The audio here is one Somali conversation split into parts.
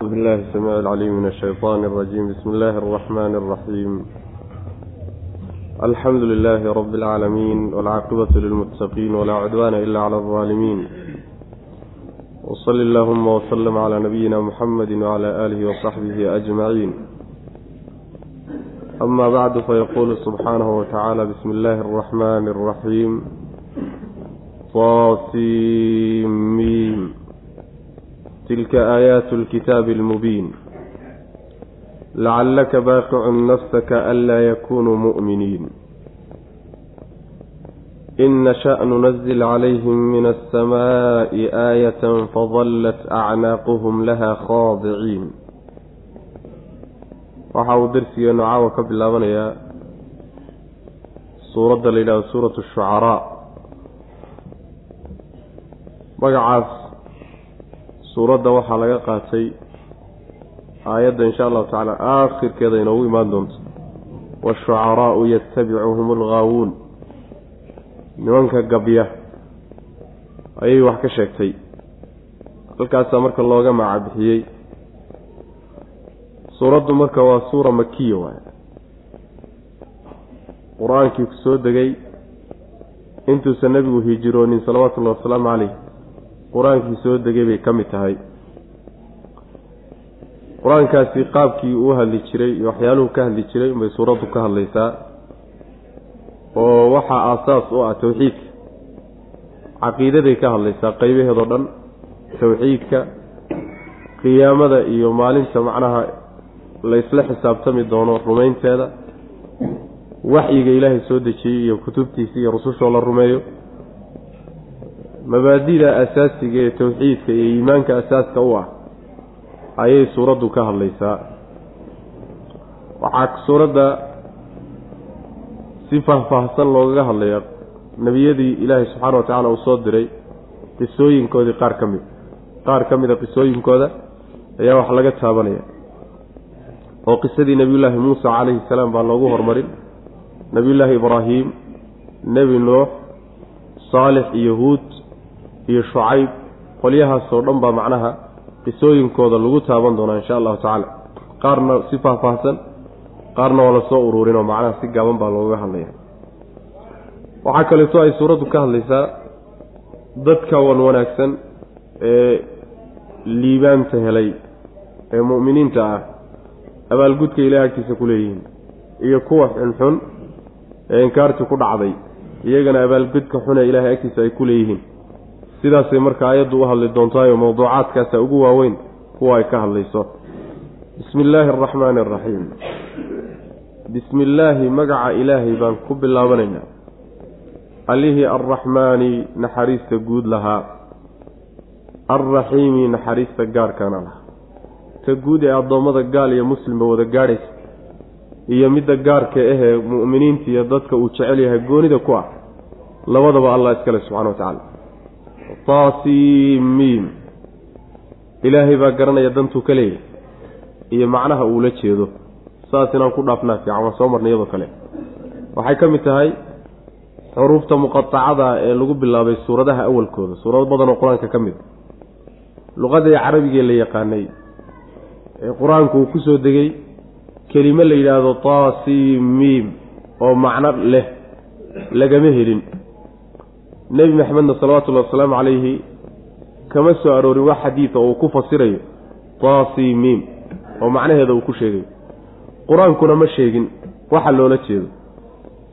أعوذ بالله السميع العليم من الشيطان الرجيم بسم الله الرحمن الرحيم الحمد لله رب العالمين والعاقبة للمتقين ولا عدوان إلا على الظالمين وصل اللهم وسلم على نبينا محمد وعلى آله وصحبه أجمعين أما بعد فيقول سبحانه وتعالى بسم الله الرحمن الرحيم طاسيم tilka aayaatu lkitaabi almubiin lacallaka baaqicun nafsaka anlaa yakunuu mu'miniin in nasha' nunasil calayhim min alsamaa'i aayatan fadallat acnaaquhum laha khaadiciin waxa uu darsigeennu caawa ka bilaabanayaa suuradda la yidhahdo suuratu shucaraa magacaas suuradda waxaa laga qaatay aayadda insha allahu tacaala aakhirkeeda inoogu imaan doonto. Waashucaraa'u yatabicuhum alghaawuun nimanka gabya ayay wax ka sheegtay. Halkaasaa marka looga macabixiyey. Suuraddu marka waa suura makiya waay qur'aankii ku soo degay intuusan nebigu hijiroonin salawaatullahi wasalaamu caleyh qur'aankii soo degay bay ka mid tahay. Qur'aankaasi qaabkii uu hadli jiray iyo waxyaaluhu ka hadli jiray unbay suuraddu ka hadlaysaa oo waxaa aasaas u ah tawxiidka caqiidaday ka hadlaysaa qeybaheedoo dhan tawxiidka qiyaamada iyo maalinta macnaha laysla xisaabtami doono rumaynteeda waxyiga ilaahay soo dejiyey iyo kutubtiisa iyo rusushoo la rumeeyo mabaadida asaasiga ee tawxiidka iyo iimaanka asaaska u ah ayay suuraddu ka hadlaysaa. Waxaa suuradda si faahfaahsan loogaga hadlayaa nebiyadii ilaahay subxaana wa tacaala uu soo diray qisooyinkoodii qaar ka mid. Qaar ka mid a qisooyinkooda ayaa wax laga taabanaya oo qisadii nebiyullaahi muusa calayhi salaam baa loogu hormarin. Nebiyullaahi ibraahim nebi nuux saalix iyo huud iyo shucayb qolyahaasoo dhan baa macnaha qisooyinkooda lagu taaban doonaa insha allahu tacaala. Qaarna si faahfaahsan qaarna waa la soo ururin oo macnaha si gaaban baa looga hadlaya waxaa kaleeto ay suuraddu ka hadlaysaa dadka wan wanaagsan ee liibaanta helay ee mu'miniinta ah abaalgudka ilahay agtiisa ku leeyihiin iyo kuwa xunxun ee inkaartii ku dhacday iyagana abaalgudka xune ilaahay agtiisa ay ku leeyihiin sidaasay marka ayaddu u hadli doontaayo mawduucaadkaasa ugu waaweyn kuwa ay ka hadlayso. Bismi illaahi araxmaani araxiim bismi illaahi magaca ilaahay baan ku bilaabanaynaa. Allihii arraxmaani naxariista guud lahaa. Alraxiimi naxariista gaarkana lahaa. Ta guud ee addoommada gaal iyo muslimba wada gaadhaysa. Iyo midda gaarka ahee mu'miniinta iyo dadka uu jecel yahay goonida ku ah. Labadaba allah iskale subxana wa tacaala taasimiim ilaahay baa garanaya dantuu ka leeyahay. Iyo macnaha uu la jeedo. Saas inaan ku dhaafnaa fiican waan soo marnay iyadoo kale. Waxay ka mid tahay xuruufta muqatacada ee lagu bilaabay suuradaha awalkooda. Suurado badan oo qur'aanka ka mid. Luqadii carabigee la yaqaanay. Ee qur'aanku uu ku soo degay kelimo la yidhaahdo taasimiim oo macno leh lagama helin nebi maxamedna salawatullahi wasalaamu calayhi kama soo aroorin wax xadiida oo uu ku fasirayo. Taasimiim oo macnaheeda uu ku sheegayo qur'aankuna ma sheegin waxa loola jeedo.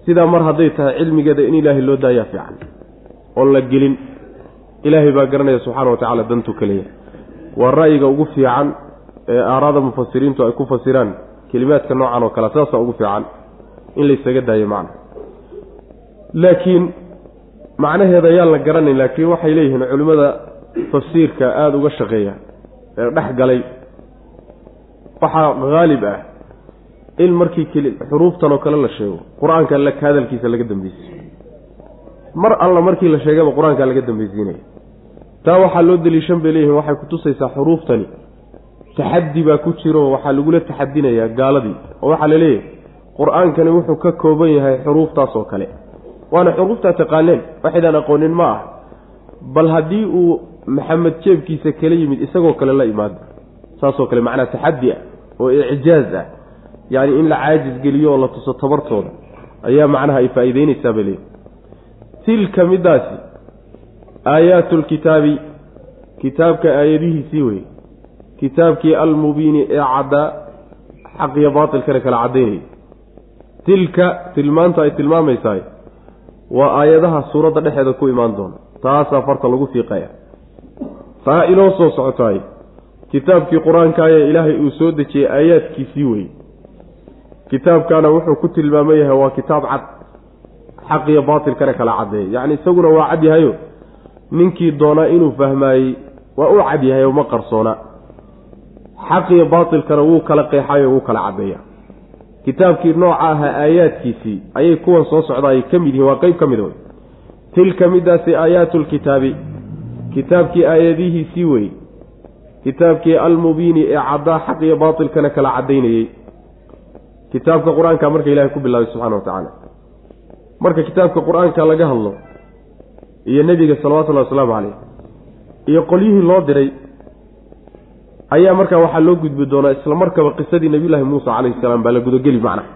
Sidaa mar hadday tahay cilmigeeda in ilaahay loo daayaa fiican oon la gelin. Ilaahay baa garanaya subxaana wa tacaala dantuu ka leeyahay waa ra'yiga ugu fiican ee aaraada mufasiriintu ay ku fasiraan kelimaadka noocan oo kale saasaa ugu fiican in laysaga daayo macna. Laakiin macnaheeda ayaan la garanayn laakiin waxay leeyihiin culimmada tafsiirka aada uga shaqeeya ee dhex galay. Waxaa haalib ah in markii xuruuftan oo kale la sheego qur'aanka la hadalkiisa laga dambaysiiyo mar alla markii la sheegaba qur'aanka laga dambaysiinaya taa waxaa loo daliishan bay leeyihiin waxay kutusaysaa xuruuftani. Taxaddi baa ku jiro waxaa lagula taxadinayaa gaaladii. Oo waxaa la leeyahay qur'aankani wuxuu ka kooban yahay xuruuftaas oo kale waana xuruuftaa taqaaneen waxaydaan aqoonin ma ah. Bal haddii uu maxamed jeebkiisa kala yimid isagoo kale la imaada saasoo kale macnaa taxaddi ah oo icjaaz ah. Yacni in la caajis geliyo oo la tuso tabartooda ayaa macnaha ay faa'iideynaysaa bay leeyihi tilka middaasi aayaatu lkitaabi kitaabka aayadihiisii weye kitaabkii almubiini ee caddaa xaq iyo baatilkana kala caddaynaya tilka tilmaanta ay tilmaamaysahay waa aayadaha suuradda dhexeeda ku imaan doona. Taasaa farta lagu fiiqaya. Taa inoo soo socotaay kitaabkii qur'aankaayee ilaahay uu soo dejiyey aayaadkiisii weye kitaabkaana wuxuu ku tilmaaman yahay waa kitaab cad. Xaq iyo baatilkana kala caddeeya. Yacni isaguna waa cad yahayo. Ninkii doonaa inuu fahmaayey waa u cad yahay oo ma qarsoona. Xaq iyo baatilkana wuu kala qeexayo wuu kala caddeeya kitaabkii nooca ahaa aayaadkiisii ayay kuwan soo socda ay ka mid yihiin waa qeyb ka mid wey tilka midaasi aayaatu lkitaabi kitaabkii aayadihiisii wey kitaabkii almubiini ee caddaa xaq iyo baatilkana kala caddaynayey kitaabka qur'aanka marka ilahay ku bilaabay subxana wa tacaala marka kitaabka qur'aanka laga hadlo iyo nebiga salawatullahi wasalaamu caleyh iyo qolyihii loo diray ayaa markaa waxaa loo gudbi doonaa isla markaba qisadii nabiyullaahi muusa calayhi salaam baa la gudageli macnaha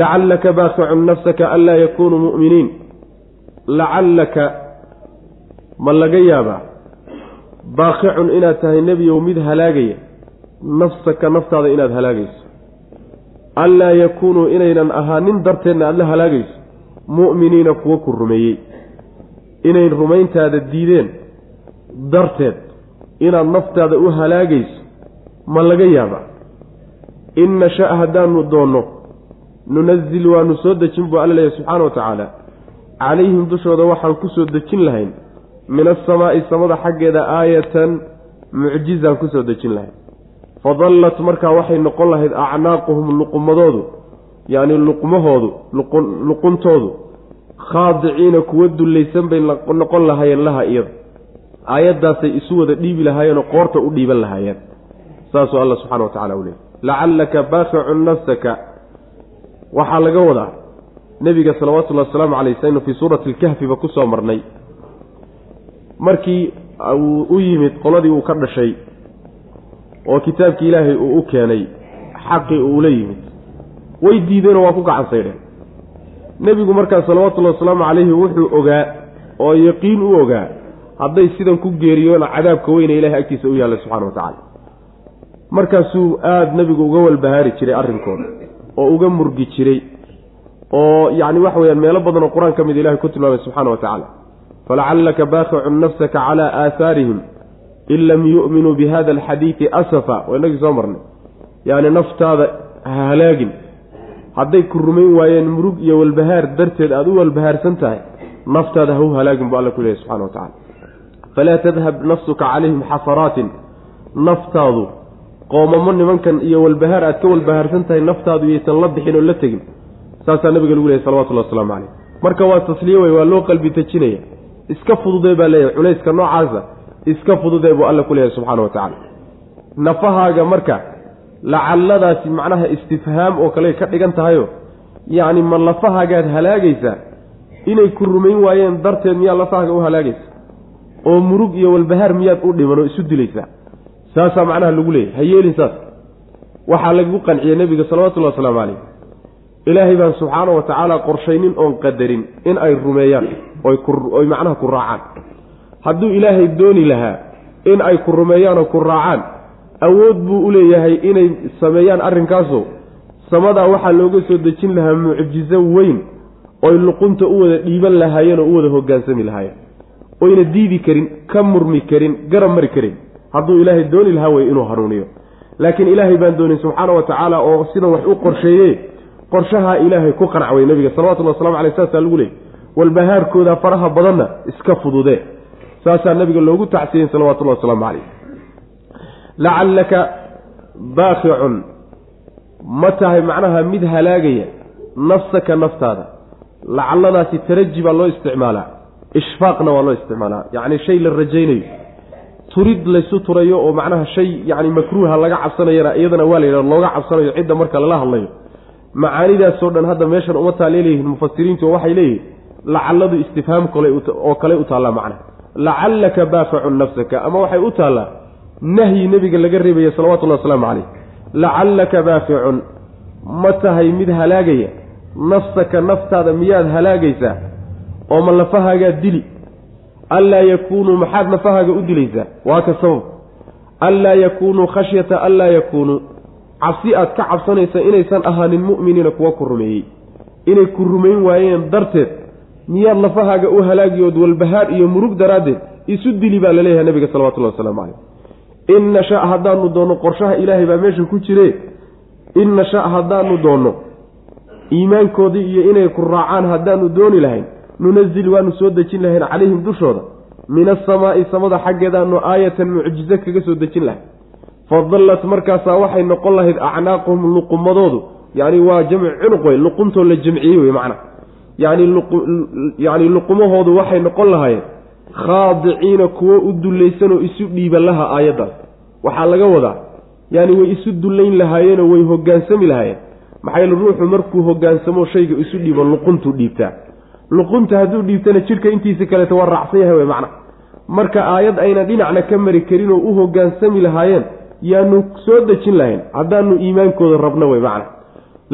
lacallaka baaqicun nafsaka anlaa yakunuu mu'miniin. Lacallaka ma laga yaabaa baaqicun inaad tahay nebiyow mid halaagaya nafsaka naftaada inaad halaagayso. Anlaa yakuunuu inaynan ahaanin darteedna aada la halaagayso mu'miniina kuwo ku rumeeyey. Inay rumayntaada diideen darteed inaad naftaada u halaagayso ma laga yaabaa. In nasha haddaanu doonno nunazil waanu soo dejin buu alla leeyahy subxaana wa tacaala. Calayhim dushooda waxaan ku soo dejin lahayn. Min asamaa'i samada xaggeeda aayatan mucjizaan ku soo dejin lahayn. Fadallat markaa waxay noqon lahayd acnaaquhum luqumadoodu yacni luqmahoodu luquntoodu. Khaadiciina kuwa dullaysan bay noqon lahaayeen laha iyada aayaddaasay isu wada dhiibi lahaayeenoo qoorta u dhiiban lahaayeen. Saasuu alla subxana wa tacala u leeyay lacallaka baaqicun nafsaka. Waxaa laga wadaa nebiga salawatullahi wasalaamu caleyh saynu fii suurati alkahfiba ku soo marnay. Markii uu u yimid qoladii uu ka dhashay oo kitaabkii ilaahay uu u keenay xaqii uu ula yimid. Way diideenoo waa ku gacan saydheen nebigu markaa salawatullahi wasalaamu calayhi wuxuu ogaa oo yaqiin u ogaa hadday sidan ku geeriyoona cadaabka weyne ilahay agtiisa u yaalla subxana wa tacaala. Markaasuu aada nebigu uga walbahaari jiray arrinkooda oo uga murgi jiray oo yacni waxa weyaan meelo badan oo qur'aan ka mid ilahay ku tilmaamay subxana wa tacaala. Falacallaka baaqicun nafsaka calaa aahaarihim in lam yu'minuu bi hada alxadiidi asafa waa inagii soo marnay. Yacni naftaada ha halaagin. Hadday ku rumayn waayeen murug iyo walbahaar darteed aada u walbahaarsan tahay naftaada ha u halaagin buu alla ku leeyahy subxana wa tacala falaa tadhab nafsuka calayhim xasaraatin naftaadu qoomamo nimankan iyo walbahaar aad ka walbahaarsan tahay naftaadu yaysan la bixin oo la tegin saasaa nabiga lagu leeyahy salawatullahi waslamu caleyh marka waa tasliye wey waa loo qalbi tajinaya iska fududee baa leeyahay culayska noocaasa iska fududee buu alla ku leeyahay subxaana wa tacaala nafahaaga marka lacalladaasi macnaha istifhaam oo kale ka dhigan tahayo yacni ma lafahaagaad halaagaysaa inay ku rumayn waayeen darteed miyaa lafahaaga u halaagaysa oo murug iyo walbahaar miyaad u dhiman oo isu dilaysaa. Saasaa macnaha lagu leeyahy ha yeelin saas. Waxaa lagu qanciyey nebiga salawatullahi wasalaamu calayh. Ilaahay baan subxaana wa tacaala qorshaynin oon qadarin in ay rumeeyaan oy macnaha ku raacaan. Hadduu ilaahay dooni lahaa in ay ku rumeeyaan oo ku raacaan awood buu u leeyahay inay sameeyaan arrinkaasoo samadaa waxaa looga soo dejin lahaa mucjizo weyn oy luqunta u wada dhiiban lahaayeen oo u wada hoggaansami lahaayeen oyna diidi karin ka murmi karin garab mari karin. Hadduu ilaahay dooni lahaa wey inuu hanuuniyo. Laakiin ilaahay baan doonin subxaana wa tacaala oo sidan wax u qorsheeye qorshahaa ilaahay ku qanacway nabiga salawatullhi waslamu aleyh saasaa lagu leeyay. Walbahaarkooda faraha badanna iska fududee. Saasaa nabiga loogu tacsiyen salawatullahi wasalaamu caleyh lacallaka baaqicun ma tahay macnaha mid halaagaya nafsaka naftaada. Lacalladaasi taraji baa loo isticmaalaa ishfaaqna waa loo isticmaalaa. Yacni shay la rajaynayo. Turid laysu turayo oo macnaha shay yacni makruuha laga cabsanayana iyadana waa la yidhaha looga cabsanayo cidda marka lala hadlayo. Macaanidaasoo dhan hadda meeshan uma taallay leeyihiin mufasiriintu oo waxay leeyihiin lacalladu istifhaam oo kale u taallaa macnaha. Lacallaka baaqicun nafsaka ama waxay u taallaa nahyi nebiga laga reebaya salawatullahi wasalaamu caleyh lacallaka baaficun ma tahay mid halaagaya. Nafsaka naftaada miyaad halaagaysaa oo ma lafahaagaa dili. Anlaa yakuunuu maxaad lafahaaga u dilaysaa? Waa ka sabab. Anlaa yakuunuu khashyata anlaa yakuunuu cabsi aad ka cabsanaysa inaysan ahaanin mu'miniina kuwa ku rumeeyey. Inay ku rumayn waayeen darteed miyaad lafahaaga u halaagiyood walbahaar iyo murug daraaddeed isu dili baa la leeyahay nabiga salawatullahi wasalaamu caleyh in nasha haddaanu doonno qorshaha ilaahay baa meesha ku jire. In nasha haddaanu doonno iimaankoodii iyo inay ku raacaan haddaanu dooni lahayn nunazil waanu soo dejin lahayn calayhim dushooda. Min asamaa'i samada xaggeedaanu aayatan mucjizo kaga soo dejin lahayn. Fadallat markaasaa waxay noqon lahayd acnaaquhum luqumadoodu. Yacni waa jamcu cunuq wey luquntoo la jamciyey wey macna. Yani yani luqumahoodu waxay noqon lahaayeen khaadiciina kuwo u dullaysanoo isu dhiiba laha aayaddaas waxaa laga wadaa yaani way isu dullayn lahaayeenoo way hoggaansami lahaayeen. Maxaa yeele ruuxu markuu hoggaansamo shayga isu dhiibo luquntuu dhiibtaa luqunta hadduu dhiibtana jidhka intiisa kaleeto waa raacsan yahay wey macna. Marka aayad ayna dhinacna ka mari karin oo u hoggaansami lahaayeen yaanu soo dejin lahayn haddaanu iimaankooda rabno wey macna.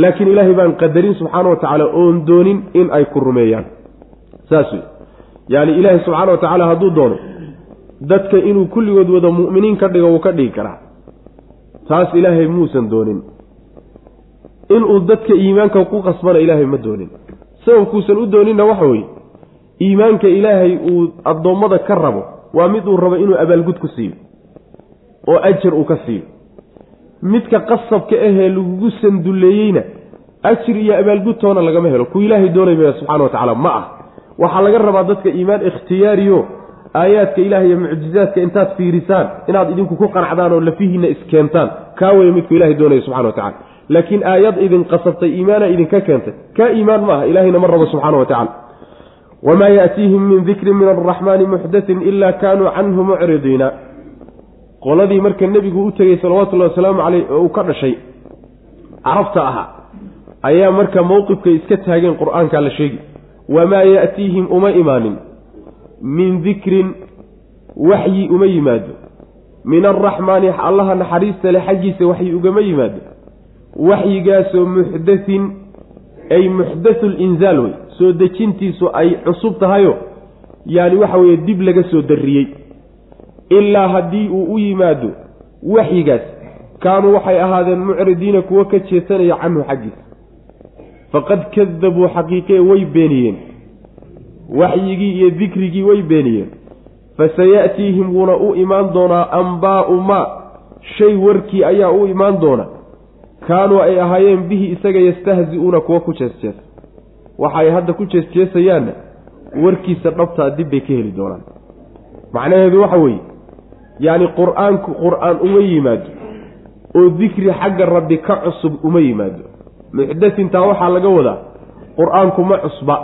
Laakiin ilaahay baan qadarin subxaana wa tacaala oon doonin in ay ku rumeeyaan. Saas wey yaani ilaahay subxaana wa tacaala hadduu doono dadka inuu kulligood wada mu'miniin ka dhigo wuu ka dhigi karaa. Taas ilaahay muusan doonin. Inuu dadka iimaanka ku qasbana ilaahay ma doonin sababkuusan u dooninna waxa weeye iimaanka ilaahay uu addoommada ka rabo waa mid uu rabo inuu abaalgud ku siiyo oo ajar uu ka siiyo. Midka qasabka ahee lagugu sandulleeyeyna ajir iyo abaalgudtoona lagama helo. Ku ilaahay doonay maya subxana wa tacaala ma ah. Waxaa laga rabaa dadka iimaan ikhtiyaariyo aayaadka ilaah iyo mucjizaadka intaad fiirisaan inaad idinku ku qanacdaan oo lafihiinna iskeentaan. Kaa weeye midku ilahay doonaya subxana wa tacala laakiin aayad idin qasabtay iimaana idinka keentay. Kaa iimaan ma aha ilahayna ma rabo subxana wa tacala wamaa yaatiihim min dikrin min alraxmaani muxdatin ila kaanuu canhu mucridiina. Qoladii marka nebigu u tegey salawatullahi wasalaamu caleyh oo uu ka dhashay carabta ahaa ayaa marka mowqifkay iska taageen qur'aankaa la sheegi. Wamaa yaatiihim uma imaanin. Min dikrin waxyi uma yimaado. Min alraxmaani allaha naxariista le xaggiisa waxyi ugama yimaado waxyigaasoo muxdathin ay muxdathu linzaal wey soo dejintiisu ay cusub tahayo yaani waxa weeye dib laga soo darriyey. Ilaa haddii uu u yimaado waxyigaas kaanuu waxay ahaadeen mucridiina kuwo ka jeesanaya canhu xaggiisa. Faqad kadabuu xaqiiqee way beeniyeen. Waxyigii iyo dikrigii way beeniyeen. Fasaya'tiihim wuuna u imaan doonaa ambaa'u maa shay warkii ayaa u imaan doona kaanuu ay ahaayeen bihi isaga yastahzi-uuna kuwa ku jeesjeesa waxay hadda ku jeesjeesayaanna warkiisa dhabtaa dib bay ka heli doonaan. Macnaheedu waxa weeye yacni qur'aanku qur'aan uma yimaado oo dikri xagga rabbi ka cusub uma yimaado. Muxdasintaa waxaa laga wadaa qur'aanku ma cusba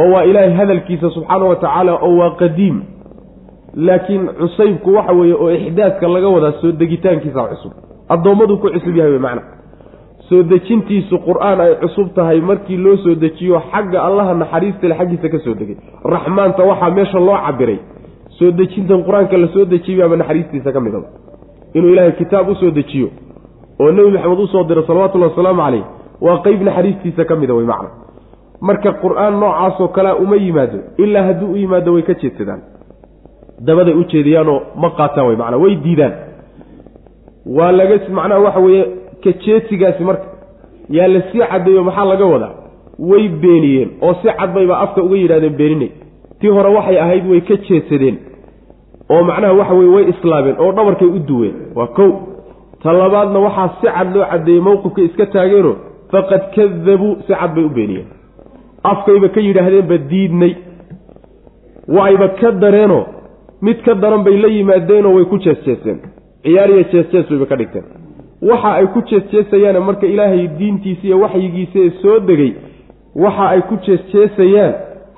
oo waa ilaahay hadalkiisa subxaana wa tacaala oo waa qadiim. Laakiin cusaybku waxa weeye oo ixdaadka laga wadaa soo degitaankiisa cusub addoommaduu ku cusub yahay wey macna. Soo dejintiisu qur'aan ay cusub tahay markii loo soo dejiyo xagga allaha naxariistale xaggiisa ka soo degay. Raxmaanta waxaa meesha loo cabiray soo dejintan qur'aanka la soo dejiyay ama naxariistiisa ka midaba inuu ilaahay kitaab u soo dejiyo oo nebi maxamed u soo diro salawatullahi wasalaamu caleyh waa qeyb naxariistiisa ka mida wey macna. Marka qur'aan noocaasoo kalea uma yimaado ilaa hadduu u yimaado way ka jeedsadaan. Dabaday u jeediyaanoo ma qaataan wey macnaa way diidaan waa laga macnaha waxa weeye ka jeedsigaasi marka yaa la sii caddeeyo maxaa laga wadaa? Way beeniyeen oo si cad bayba afka uga yidhahdeen beeninay. Tii hore waxay ahayd way ka jeedsadeen oo macnaha waxa weye way islaameen oo dhabarkay u duween. Waa kow. Ta labaadna waxaa si cad loo caddeeyey mowqifkay iska taageenoo faqad kadabuu si cad bay u beeniyeen. Afkayba ka yidhaahdeenba diidnay. Waayba ka dareenoo mid ka daran bay la yimaadeenoo way ku jeesjeeseen ciyaar iyo jeesjees bayba ka dhigteen. Waxa ay ku jeesjeesayaane marka ilaahay diintiisa iyo waxyigiisa ee soo degay waxa ay ku jeesjeesayaan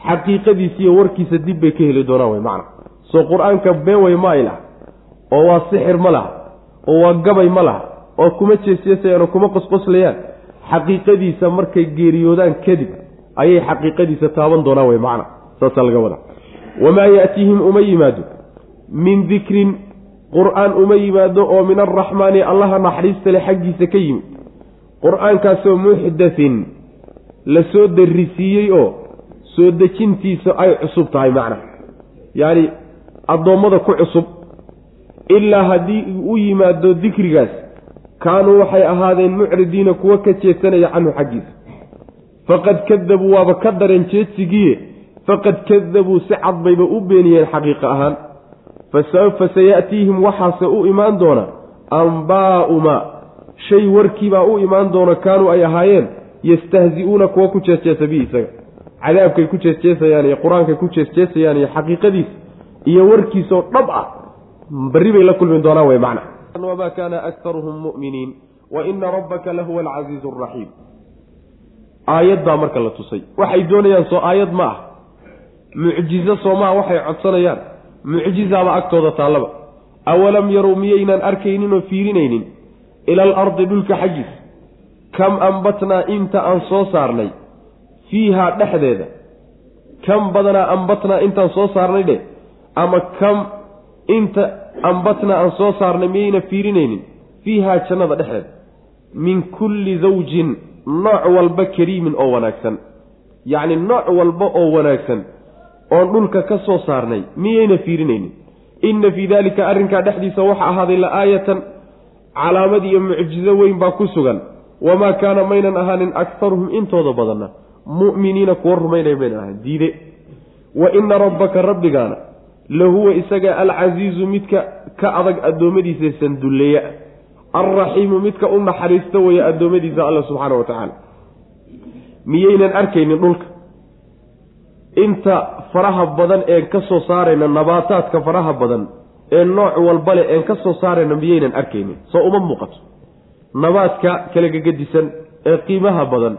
xaqiiqadiisa iyo warkiisa dib bay ka heli doonaan way macna. Soo qur'aanka been way ma ay laha oo waa sixir ma laha oo waa gabay ma laha oo kuma jeesjeesayaan oo kuma qosqoslayaan xaqiiqadiisa markay geeriyoodaan kadib ayay xaqiiqadiisa taaban doonaan way macna. Saasaa laga wadaa. Wamaa yaatiihim uma yimaado min dikrin qur'aan uma yimaado oo min alraxmaani allaha naxariista le xaggiisa ka yimid. Qur'aankaasoo muxdathin la soo darrisiiyey oo soo dejintiisa ay cusub tahay macna. Yacni addoommada ku cusub ilaa haddii u yimaado dikrigaas kaanuu waxay ahaadeen mucridiina kuwo ka jeedsanaya canhu xaggiisa. Faqad kadabuu waaba ka dareen jeedsigiiye faqad kadabuu si cad bayba u beeniyeen xaqiiqa ahaan fasawfa waxaase u imaan doona ambaa'u maa shay warkiibaa u imaan doona kaanuu ay ahaayeen yastahzi-uuna kuwa ku jeesjeesa bihi isaga cadaabkay ku jeesjeesayaan iyo qur'aankay ku jeesjeesayaan iyo xaqiiqadiis iyo warkiisoo dhab ah barri bay la kulmi doonaan wey macna wamaa kaana aktaruhum mu'miniin wa ina rabbaka lahuwa alcasiizu araxiim aayad baa marka la tusay waxay doonayaan soo aayad ma ah mucjizo soo maa waxay codsanayaan mucjizaaba agtooda taallaba. Awalam yarow miyaynan arkaynin oo fiirinaynin ila alardi dhulka xaggiis kam ambatnaa inta aan soo saarnay fiihaa dhexdeeda? Kam badanaa ambatnaa intaan soo saarnay dheh ama kam inta ambatnaa aan soo saarnay miyayna fiirinaynin fiihaa jannada dhexdeeda? Min kulli zawjin nooc walba kariimin oo wanaagsan. Yacni nooc walba oo wanaagsan oon dhulka ka soo saarnay miyayna fiirinaynin? Inna fii daalika arrinkaa dhexdiisa waxa ahaaday la aayatan calaamad iyo mucjizo weyn baa ku sugan. Wamaa kaana maynan ahaanin aktaruhum intooda badanna mu'miniina kuwa rumaynaya maynan ahayn. Diide. Wa ina rabbaka rabbigaana lahuwa isaga alcasiizu midka ka adag addoommadiisa sandulleeya alraxiimu midka u naxariista weeye addoommadiisa alla subxaana wa tacaala miyaynan arkaynin dhulka inta faraha badan een ka soo saarayna nabaataadka faraha badan ee nooc walba leh een ka soo saarayna miyaynan arkaynin. Soo uma muuqato. Nabaadka kala gegadisan ee qiimaha badan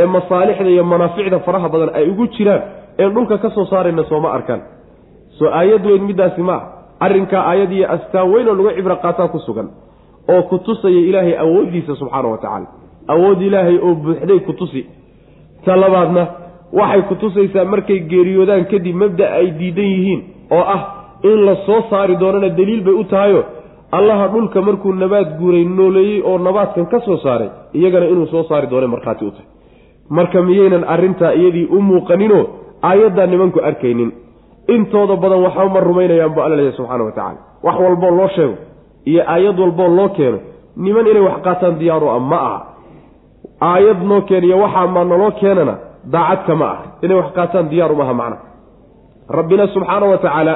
ee masaalixda iyo manaaficda faraha badan ay ugu jiraan een dhulka ka soo saarayna sooma arkaan. Soo aayad weyn middaasi ma arrinkaa aayad iyo astaan weyn oo lagu cibro qaataa ku sugan oo ku tusaya ilaahay awooddiisa subxaana wa tacaala. Awood ilaahay oo buuxday ku tusi. Ta labaadna waxay ku tusaysaa markay geeriyoodaan kadib mabda ay diidan yihiin oo ah in la soo saari doonana daliil bay u tahayo allaha dhulka markuu nabaad guuray nooleeyey oo nabaadkan ka soo saaray iyagana inuu soo saari doona markhaati u tahay. Marka miyaynan arrintaa iyadii u muuqaninoo aayaddaa nimanku arkaynin. Intooda badan waxba ma rumaynayaan bu alla leeyahy subxana wa tacala wax walboo loo sheego iyo aayad walboo loo keeno niman inay wax qaataan diyaaru ah ma aha. Aayad noo keeniyo waxaa ma naloo keenana daacadka ma aha. Inay wax qaataan diyaaru maaha macna. Rabbina subxaana wa tacaala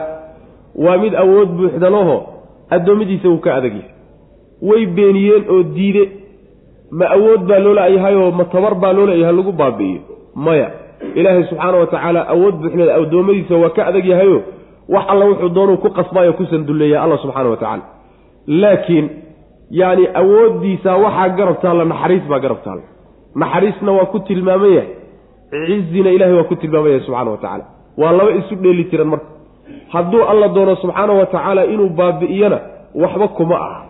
waa mid awood buuxda laho addoommadiisa uu ka adag yahay. Way beeniyeen oo diide. Ma awood baa loo laayahay oo ma tabar baa loo leeyahay lagu baabi'iyo? Maya. Ilaahay subxaana wa tacaala awood buuxneed addoommadiisa waa ka adag yahayo wax alla wuxuu doonuu ku qasbaayo ku sandulleeya alla subxaana wa tacaala. Laakiin yacni awooddiisa waxaa garab taalla naxariis baa garab taalla naxariisna waa ku tilmaaman cizina ilahay waa ku tilmaaman yahay subxana wa tacaala. Waa laba isu dheeli tiran marka. Hadduu alla doono subxaana wa tacaala inuu baabi'iyana waxba kuma aha.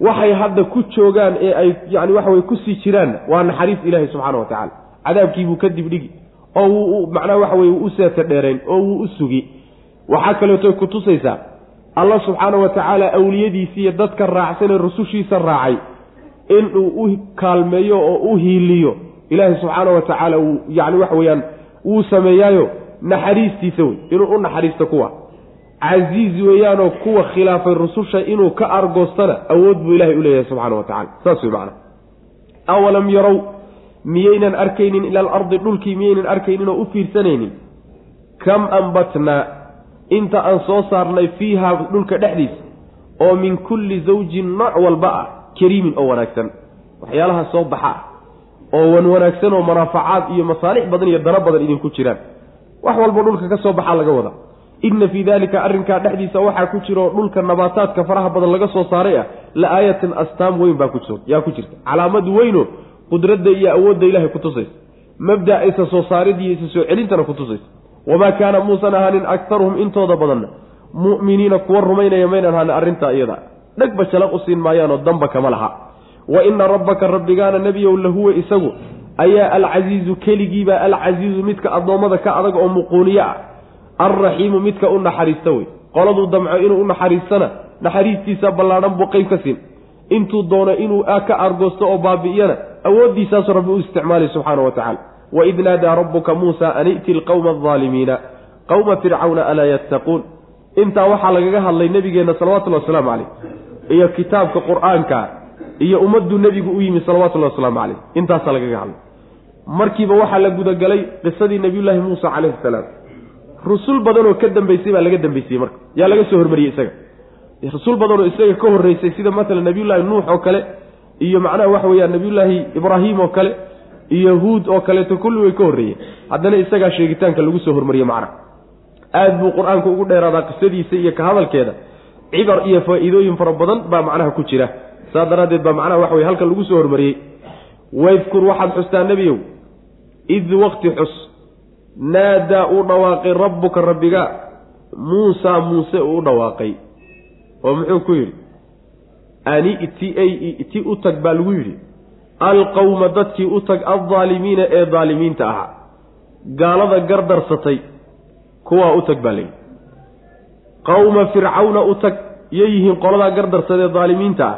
Waxay hadda ku joogaan ee ay yani waxa weye ku sii jiraanna waa naxariis ilaahay subxaana wa tacaala. Cadaabkiibuu kadib dhigi oo wuu macnaha waxa weye wuu u seeta dheerayn oo wuu u sugi. Waxaa kaleetoy ku tusaysaa allah subxaana wa tacaala awliyadiisi iyo dadka raacsanee rusushiisa raacay inuu u kaalmeeyo oo u hiiliyo ilaahay subxaana wa tacaala uu yani waxa weeyaan wuu sameeyaayo naxariistiisa wey inuu u naxariisto kuwa. Casiiz weeyaanoo kuwa khilaafay rususha inuu ka argoostana awood buu ilahay u leeyahay subxana wa tacala saas wey macana awalam yarow miyaynan arkaynin ila alardi dhulkii miyaynan arkaynin oo u fiirsanaynin? Kam ambatnaa inta aan soo saarnay fiiha dhulka dhexdiisa oo min kulli zawjin nooc walba ah kariimin oo wanaagsan. Waxyaalaha soo baxa. ah oo wan wanaagsan oo manaafacaad iyo masaalix badan iyo dano badan idinku jiraan. Wax walbo dhulka ka soo baxaa laga wada. Inna fii daalika arrinkaa dhexdiisa waxaa ku jiro dhulka nabaataadka faraha badan laga soo saaray ah la aayatin astaam weyn baa yaa ku jirta. Calaamad weyno qudradda iyo awoodda ilahay ku tusaysa. Mabda isa soo saaridiiyo isa soo celintana ku tusaysa. Wamaa kaana muusan ahaanin aktaruhum intooda badanna. Mu'miniina kuwa rumaynaya maynan ahaanin arrintaa iyada. Dhegba jalaq u siin maayaanoo damba kama laha wa ina rabbaka rabbigaana nebiyow lahuwa isagu. Ayaa alcasiizu keligiibaa alcasiizu midka addoommada ka adag oo muquuniye ah. Alraxiimu midka u naxariista wey. Qoladuu damco inuu u naxariistana naxariistiisa ballaadhan buu qeyb ka siin. Intuu doono inuu ka argoosto oo baabi'iyana awooddiisaasuu rabbi u isticmaalay subxaana wa tacala waid naadaa rabbuka muusa an i'ti lqowma aldaalimiina qowma fircawna alaa yattaquun. Intaa waxaa lagaga hadlay nebigeenna salawatullahi wasalaamu caleyh iyo kitaabka qur'aanka iyo ummadduu nebigu u yimi salawatullahi wasalaamu caleyh intaasaa lagaga hadlay. Markiiba waxaa la gudagalay qisadii nebiyullaahi muusa calayhi salaam. Rusul badanoo ka dambeysay baa laga dambeysiyey marka. Yaa laga soo hormariyey isaga. Rusul badanoo isaga ka horreysay sida matalan nabiyullaahi nuux oo kale iyo macnaha waxa weeyaan nabiyullaahi ibraahim oo kale iyo huud oo kaleeto kulli way ka horreeyeen. Haddana isagaa sheegitaanka lagu soo hormariyey macnaha aada buu qur'aanku ugu dheeraadaa qisadiisa iyo ka hadalkeeda. Cibar iyo faa-iidooyin fara badan baa macnaha ku jira saa daraaddeed baa macnaha waxa weye halkan lagu soo hormariyey. Waydkur waxaad xustaa nebiyow id waqti xus naadaa uu dhawaaqay rabbuka rabbiga muusaa muuse uu dhawaaqay. Oo muxuu ku yidhi? Ani iti ay iti u tag baa lagu yidhi. Alqowma dadkii u tag aldaalimiina ee daalimiinta ahaa gaalada gardarsatay kuwaa u tag baa layidhi qowma fircawna u tag yay yihiin qoladaa gardarsadee daalimiinta ah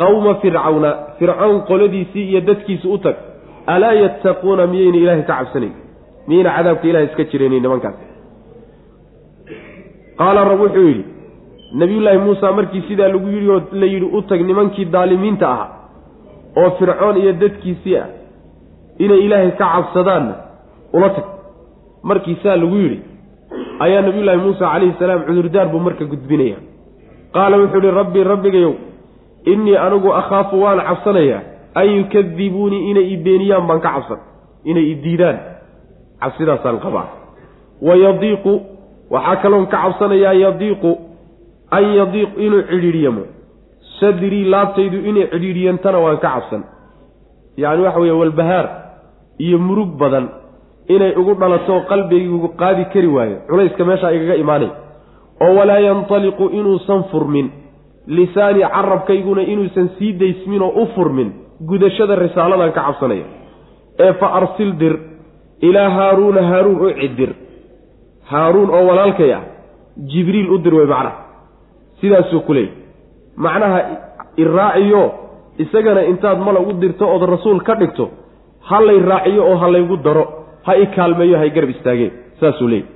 qowma fircawna fircown qoladiisii iyo dadkiisi u tag alaa yattaquuna miyayna ilaahay ka cabsanayn? Miyayna cadaabka ilahay iska jiraynin nimankaas? Qaala rab wuxuu yidhi nabiyullaahi muusa markii sidaa lagu yidhi oo la yidhi u tag nimankii daalimiinta ahaa oo fircoon iyo dadkiisii ah inay ilaahay ka cabsadaanna ula tag. Markii saa lagu yidhi ayaa nabiyullaahi muusa calayhi salaam cudurdaar buu marka gudbinaya. Qaala wuxuu ihi rabbii rabbigayow innii anigu akhaafu waan cabsanayaa an yukadibuunii inay i beeniyaan baan ka cabsan inay i diidaan. Cabsidaasaan qabaa wa yadiiqu waxaa kaloon ka cabsanayaa yadiiqu an yadiiq inuu cidhiidhyamo sadrii laabtaydu inay cidhiidhyantana waan ka cabsan. Yacni waxa weeye walbahaar iyo murug badan inay ugu dhalato qalbigaygu qaadi kari waayo. Culayska meeshaa igaga imaanay. Oo walaa yantaliqu inuusan furmin lisaani carabkayguna inuusan sii daysmin oo u furmin gudashada risaaladan ka cabsanaya. Ee fa arsil dir ilaa haaruuna haaruun u cidir haaruun oo walaalkay ah jibriil u dir wey macnaha sidaasuu ku leeyay macnaha iraaciyo isagana intaad malag u dirto ood rasuul ka dhigto ha lay raaciyo oo ha laygu daro ha i kaalmeeyo hay garab istaageen. Saasuu leeyay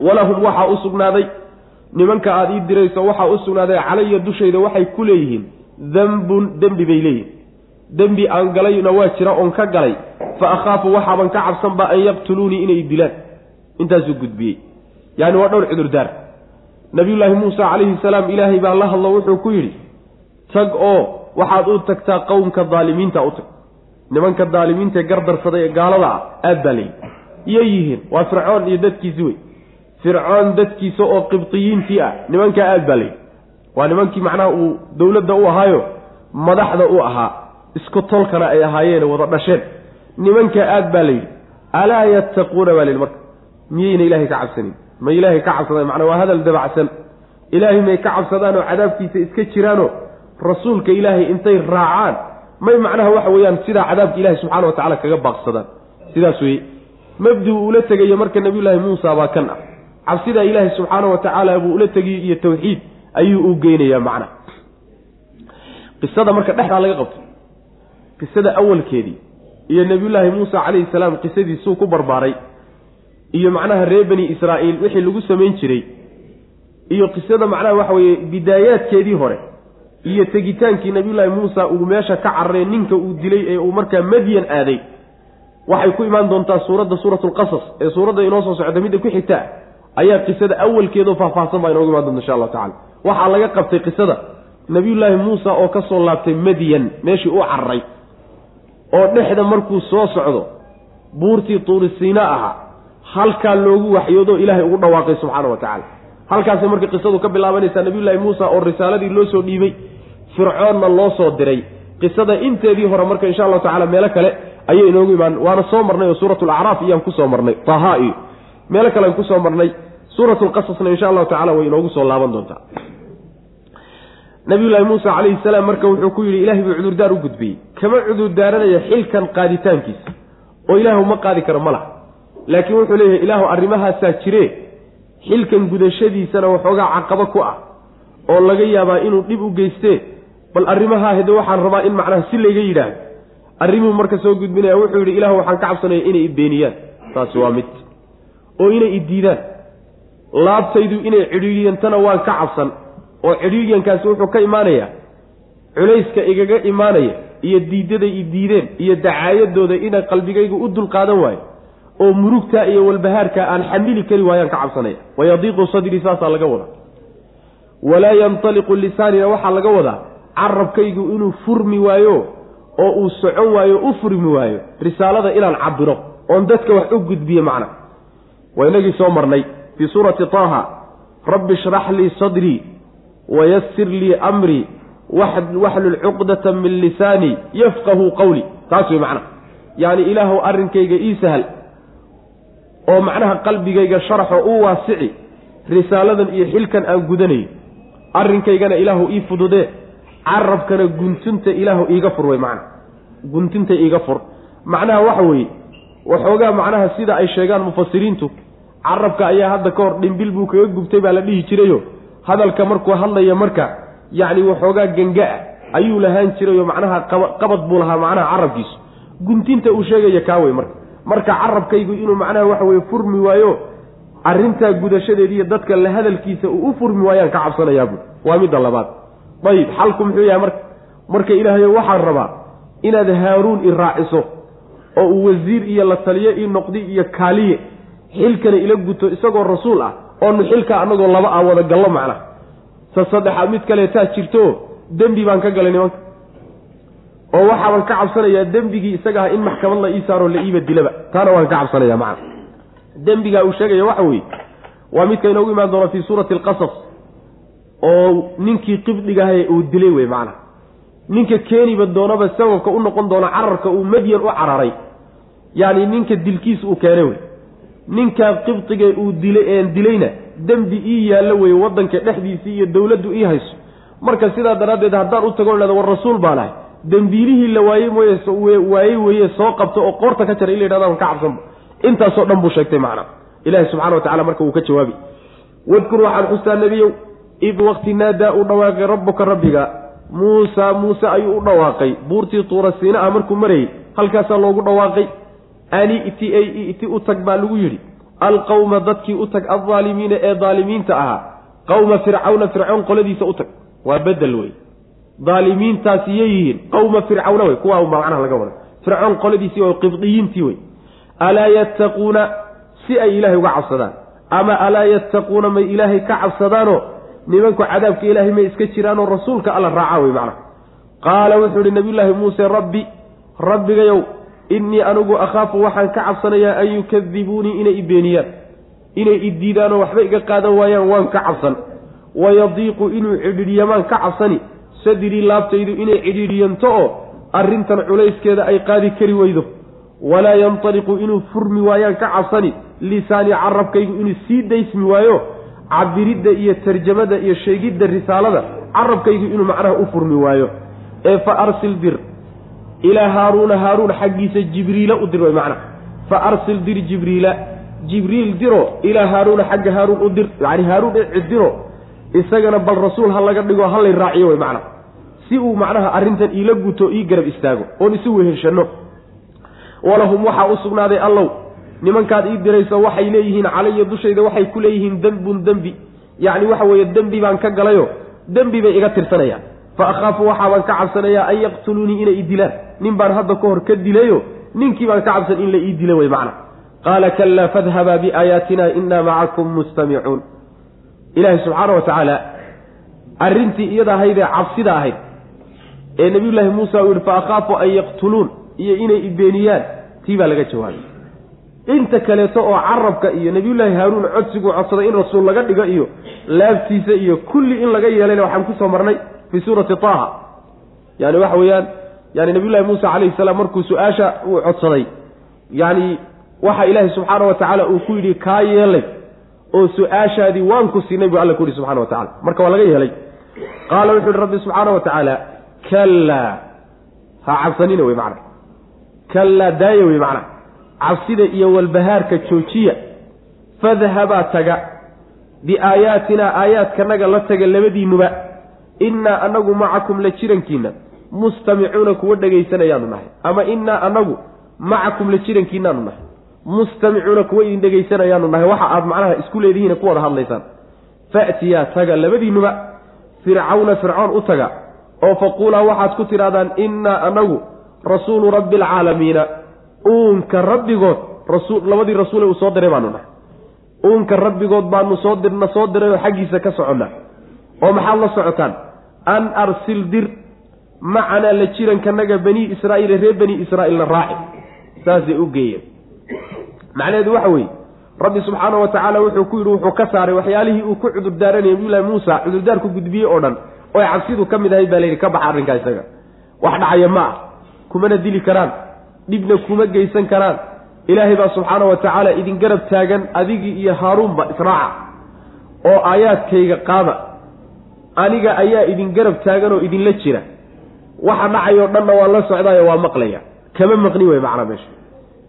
walahum waxaa u sugnaaday nimanka aada ii dirayso waxaa u sugnaaday calaya dushayda waxay ku leeyihiin dambun dembi bay leeyihiin dembi aan galayna waa jira oon ka galay fa akhaafu waxaaban ka cabsanba an yaqtuluunii inay dilaan. Intaasuu gudbiyey. Yaani waa dhowr cudurdaar. Nabiyullaahi muusa calayhi salaam ilaahay baa la hadlo wuxuu ku yidhi tag oo waxaad u tagtaa qowmka daalimiinta u tag. Nimanka daalimiinta ee gardarsada ee gaalada ah aad baa layidhi yay yihiin waa fircoon iyo dadkiisi wey fircoon dadkiisa oo qibdiyiintii ah. Nimankaa aad baa layidhi waa nimankii macnaha uu dowladda u ahaayo madaxda u ahaa isku tolkana ay ahaayeen wada dhasheen. Nimanka aad baa layidhi alaa yattaquuna baa layidhi marka. Miyayna ilaahay ka cabsanin? Ma ilaahay ka cabsadaan? Macnaa waa hadal dabacsan. Ilaahay may ka cabsadaan oo cadaabkiisa iska jiraanoo rasuulka ilaahay intay raacaan. May macnaha waxa weeyaan sidaa cadaabka ilahay subxana wa tacala kaga baaqsadaan. Sidaas weye mabdiu ula tegayo marka nabiyullaahi muusa baa kan ah cabsidaa ilaahay subxaana wa tacaala buu ula tegiyo iyo tawxiid ayuu u geynayaa macnaha qisada marka dhexdaa laga qabto qisada awalkeedii iyo nebiyullaahi muusa calayhi salaam qisadiisuu ku barbaaray iyo macnaha reer bani israa'iil wixii lagu samayn jiray iyo qisada macnaha waxa weeye bidaayaadkeedii hore iyo tegitaankii nebiyullaahi muusa uu meesha ka cararey ninka uu dilay ee uu markaa madyan aaday. Waxay ku imaan doontaa suuradda suuratu lqasas ee suuradda inoo soo socda midda ku xigtaa ayaa qisada awalkeedao faahfaahsan baa inoogu imaan doonta insha allahu tacala waxaa laga qabtay qisada nebiyullaahi muusa oo ka soo laabtay madyan meeshii u cararay oo dhexda markuu soo socdo buurtii tuurisiina ahaa halkaa loogu waxyoodo ilaahay ugu dhawaaqay subxaana wa tacaala. Halkaasay marka qisadu ka bilaabanaysaa nabiyullaahi muusa oo risaaladii loo soo dhiibay fircoonna loo soo diray. Qisada inteedii hore marka insha allahu tacala meelo kale ayay inoogu imaan waana soo marnay oo suuratu lacraaf iyaan ku soo marnay taha iyo meelo kale aan ku soo marnay suuratu lqasasna insha allahu tacala way inoogu soo laaban doontaa. Nabiyullaahi muusa calayhi salaam marka wuxuu ku yidhi ilahay buu cudurdaar u gudbiyey. Kama cudurdaaranaya xilkan qaaditaankiisa oo ilaahu ma qaadi karo ma laha. Laakiin wuxuu leeyahay ilaahu arrimahaasaa jire. Xilkan gudashadiisana waxoogaa caqabo ku ah oo laga yaabaa inuu dhib u geystee bal arrimahaa hede waxaan rabaa in macnaha si layga yidhaahdo. Arrimuu marka soo gudbinaya wuxuu yidhi ilaahu waxaan ka cabsanaya inay ibeeniyaan taasi waa mid oo inay idiidaan laabtaydu inay cidhiidhiyantana waan ka cabsan oo cidhiidhyankaasi wuxuu ka imaanayaa culayska igaga imaanaya iyo diidaday i diideen iyo dacaayadooda inay qalbigaygu u dulqaadan waayo oo murugtaa iyo walbahaarkaa aan xamili kari waayaan ka cabsanaya. Wayadiiqu sadrii saasaa laga wadaa. Walaa yantaliqu lisaanina waxaa laga wadaa carabkaygu inuu furmi waayo oo uu socon waayo u furmi waayo risaalada inaan cabiro oon dadka wax u gudbiye macna waa inagii soo marnay. Fii suurati taaha rabbi shrax lii sadrii wayasir lii amrii waxlul cuqdata min lisaanii yafqahu qawli. Taas wey macnaha yacni ilaahuw arrinkayga ii sahal oo macnaha qalbigayga sharaxoo u waasici risaaladan iyo xilkan aan gudanayo arrinkaygana ilaahu ii fududee carabkana guntunta ilaahu iiga fur wey macnaha guntunta iiga fur. Macnaha waxa weeye waxoogaa macnaha sida ay sheegaan mufasiriintu carabka ayaa hadda ka hor dhimbil buu kaga gubtay baa la dhihi jirayo. Hadalka markuu hadlaya marka yacni waxoogaa ganga-a ayuu lahaan jirayoo macnaha qabad buu lahaa macnaha carabkiisu. Guntinta uu sheegaya kaa wey marka. Marka carabkaygu inuu macnaha waxa weye furmi waayo arrintaa gudashadeediiyo dadka la hadalkiisa uu u furmi waayaan ka cabsanayaa buui waa midda labaad. Ayib xalku muxuu yahay marka? Marka ilaahayo waxaan rabaa inaad haaruun i raaciso oo uu wasiir iyo la taliyo ii noqdi iyo kaaliye xilkana ila guto isagoo rasuul ah oonu xilka annagoo laba ah wada gallo macnaha sa saddexaad mid kaleetaa jirto dembi baan ka galay nimanka. Oo waxaaban ka cabsanayaa dembigii isaga ah in maxkamad la ii saaroo la iiba dilaba. Taana waan ka cabsanaya macna. Dembigaa uu sheegaya waxa weeye waa midka inoogu imaan doona fii suurati alqasas oo ninkii qibdigahaye uu dilay wey macnaha ninka keeniba doonaba sababka u noqon doona cararka uu madyan u cararay. Yacni ninka dilkiis uu keenay wey ninkaa qibdiga uu dilay een dilayna dembi ii yaallo weye waddanka dhexdiisii iyo dowladdu ii hayso. Marka sidaa daraaddeed haddaan u tago idhahdo war rasuul baan ahay dembiilihii la waayey mooye waayey weeye soo qabto oo qoorta ka jara in la yidhahdo ka cabsanba intaasoo dhan buu sheegtay macna ilahi subxana wa tacala marka uu ka jawaabi. Wadkur waxaad xustaa nebiyow id waqti naadaa uu dhawaaqay rabbuka rabbiga. Muusa muuse ayuu u dhawaaqay. Buurtii tuura siina ah markuu marayey halkaasaa loogu dhawaaqay ani iti ay iti u tag baa lagu yidhi alqawma dadkii u tag aldaalimiina ee daalimiinta ahaa. Qawma fircawna fircoon qoladiisa u tag. Waa bedel wey. Daalimiintaasi yihiin qawma fircawna wey. Kuwaa macnaha laga wada fircoon qoladiisii oo qibdiyiintii wey. Alaa yattaquuna si ay ilaahay uga cabsadaan ama alaa yattaquuna may ilaahay ka cabsadaanoo nimanku cadaabka ilaahay may iska jiraanoo rasuulka alla raacaa wey macnaha. Qaala wuxuu ihi nabiyullaahi muuse rabbi rabbigayow innii anigu akhaafu waxaan ka cabsanayaa an yukadibuunii inay i beeniyaan. Inay i diidaanoo waxba iga qaadan waayaan waan ka cabsan. Wayadiiqu inuu cidhiidhyamaan ka cabsani. Sadrii laabtaydu inay cidhiidhiyanto oo arrintan culayskeeda ay qaadi kari weydo walaa yantaliqu inuu furmi waayaan ka cabsani. Lisaani carabkaygu inuu sii daysmi waayo. Cabiridda iyo tarjamada iyo sheegidda risaalada carabkaygu inuu macnaha u furmi waayo. Ee fa arsil dir ilaa haaruuna haaruun xaggiisa jibriila u dir way macnaha fa arsil dir jibriila. Jibriil diro ilaa haaruuna xagga haaruun u dir. Yacni haaruun cidiro isagana bal rasuul ha laga dhigo ha lay raaciyo way macnaha si uu macnaha arrintan iila guto ii garab istaago oon isu weheshanno walahum waxaa u sugnaaday allow nimankaad ii dirayso waxay leeyihiin calaya dushayda waxay ku leeyihiin dembun dembi yacni waxa weeye dembi baan ka galayo dembi bay iga tirsanayaan. Fa akhaafu waxaabaan ka cabsanayaa an yaqtuluunii inay i dilaan nin baan hadda ka hor ka dilayo ninkii baan ka cabsan in la ii dila wey macna. Qaala kalaa fadhabaa biaayaatina inaa macakum mustamicuun. Ilaahi subxaana wa tacaala arrintii iyada ahayd ee cabsida ahayd ee nabiyullaahi muusa uu yihi fa akhaafu an yaqtuluun iyo inay ibeeniyaan tii baa laga jawaabay. Inta kaleeto oo carabka iyo nabiyullaahi haaruun codsiguu codsaday in rasuul laga dhigo iyo laabtiisa iyo kulli in laga yeelayna waxaan ku soo marnay fii suurati taaha. Yani waxa weeyaan yani nabiyullahi muusa calayhi salaam markuu su'aasha uu codsaday yani waxa ilaahi subxaana wa tacaala uu ku yidhi kaa yeelay oo su'aashaadii waan ku siinay buu alla ku yihi subxana wa tacala marka waa laga yeelay. Qaala wuxuu yihi rabbi subxaana wa tacaala kallaa ha cabsanina wey macna. Kallaa daaya wey macna. Cabsida iyo walbahaarka joojiya fadhabaa taga. Biaayaatinaa aayaadkanaga la taga labadiinuba. Innaa anagu macakum la jirankiina mustamicuuna kuwa dhegaysanayaanu nahay ama innaa anagu macakum la jirankiinaanu nahay mustamicuuna kuwa idin dhegaysanayaanu nahay waxa aad macnaha isku leedihiin ku wada hadlaysaan. Fa'tiyaa taga labadiinuba fircawna fircoon u taga oo faquulaa waxaad ku tidhahdaan innaa anagu rasuulu rabbi alcaalamiina uunka rabbigood labadii rasuule uu soo diray baanu nahay. Uunka rabbigood baanu soo dirna soo dirayoo xaggiisa ka soconnaa. Oo maxaad la socotaan? An arsil dir macanaa la jirankanaga banii israa'iile reer bani israa'iilna raaci. Saasay u geeyeen. Macnaheedu waxa weeye rabbi subxaana wa tacaala wuxuu ku yidhi wuxuu ka saaray waxyaalihii uu ku cudurdaaranayay nabiyullaahi muusa cudurdaarku gudbiyey oo dhan oy cabsidu ka mid ahayd baa layidhi ka baxa arrinkaa isaga. Wax dhacaya ma ah. Kumana dili karaan. Dhibna kuma geysan karaan. Ilaahay baa subxaana wa tacaala idin garab taagan adigii iyo haaruunba israaca. Oo aayaadkayga qaada. Aniga ayaa idin garab taagan oo idinla jira waxa dhacayoo dhanna waan la socdaayo waa maqlaya. Kama maqni wey macnaa meesha.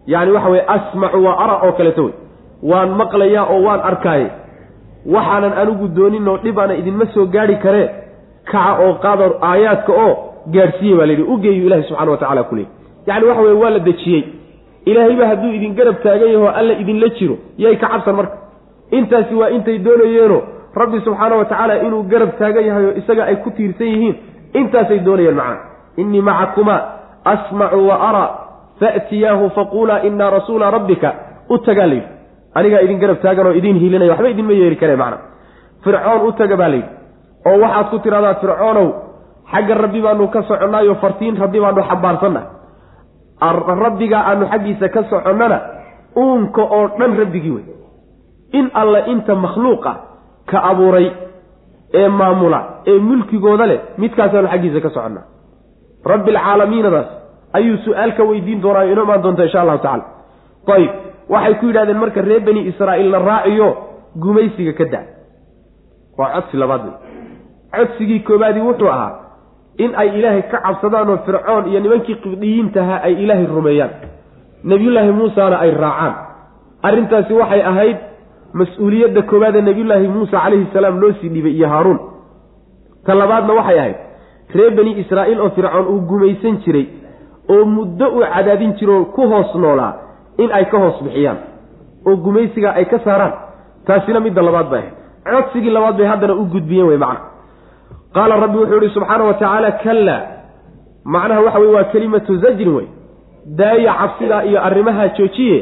Yacni waxa weye asmacu waa ara oo kaleeto wey waan maqlayaa oo waan arkaaye waxaanan anigu doonin oo dhibaana idinma soo gaadhi karee kaca oo qaada aayaadka oo gaadhsiiye baa la yidhi u geeyu ilahi subxana wa tacala ku leey yacni waxa weye waa la dejiyey. Ilaahayba hadduu idin garab taagan yaho alla idinla jiro yay ka cabsan marka. Intaasi waa intay doonayeeno. Rabbi subxaana wa tacaala inuu garab taagan yahay oo isaga ay ku tiirsan yihiin intaasay doonayeen macna innii macakumaa asmacu wa araa faatiyaahu faquulaa inaa rasuula rabbika. U tagaa layidhi. Anigaa idin garab taagan oo idiin hiilinaya waxba idinma yeeri kareen macna fircoon u taga baa layidhi. Oo waxaad ku tidhahdaa fircoonow xagga rabbi baanu ka soconnaayo fartiin rabbi baanu xambaarsanna rabbigaa aanu xaggiisa ka soconnana uunka oo dhan rabbigii wey in alla inta makhluuqa ka abuuray ee maamula ee mulkigooda leh midkaasaanu xaggiisa ka soconnaa rabbi alcaalamiinadaas ayuu su'aal ka weydiin doonaa inoo imaan doonta insha allahu tacala ayib waxay ku yidhahdeen marka reer bani israa'iil la raaciyo gumaysiga ka da waa codsi labaad wey. Codsigii koobaadii wuxuu ahaa in ay ilaahay ka cabsadaan oo fircoon iyo nimankii qibdiyiintahaa ay ilaahay rumeeyaan. Nebiyullaahi muusana ay raacaan. Arrintaasi waxay ahayd mas'uuliyadda koowaad ee nebiyullaahi muusa calayhi salaam loo sii dhibay iyo haaruun ta labaadna waxay ahayd reer bani israa'iil oo fircoon uu gumaysan jiray oo muddo uu cadaadin jiro ku hoos noolaa in ay ka hoos bixiyaan oo gumaysigaa ay ka saaraan. Taasina midda labaad bay ahayd. Codsigii labaad bay haddana u gudbiyeen wey macna. Qaala rabbi wuxuu ihi subxaana wa tacaala kallaa macnaha waxa weye waa kelimatu zajrin wey. Daaya cabsidaa iyo arrimahaa joojiye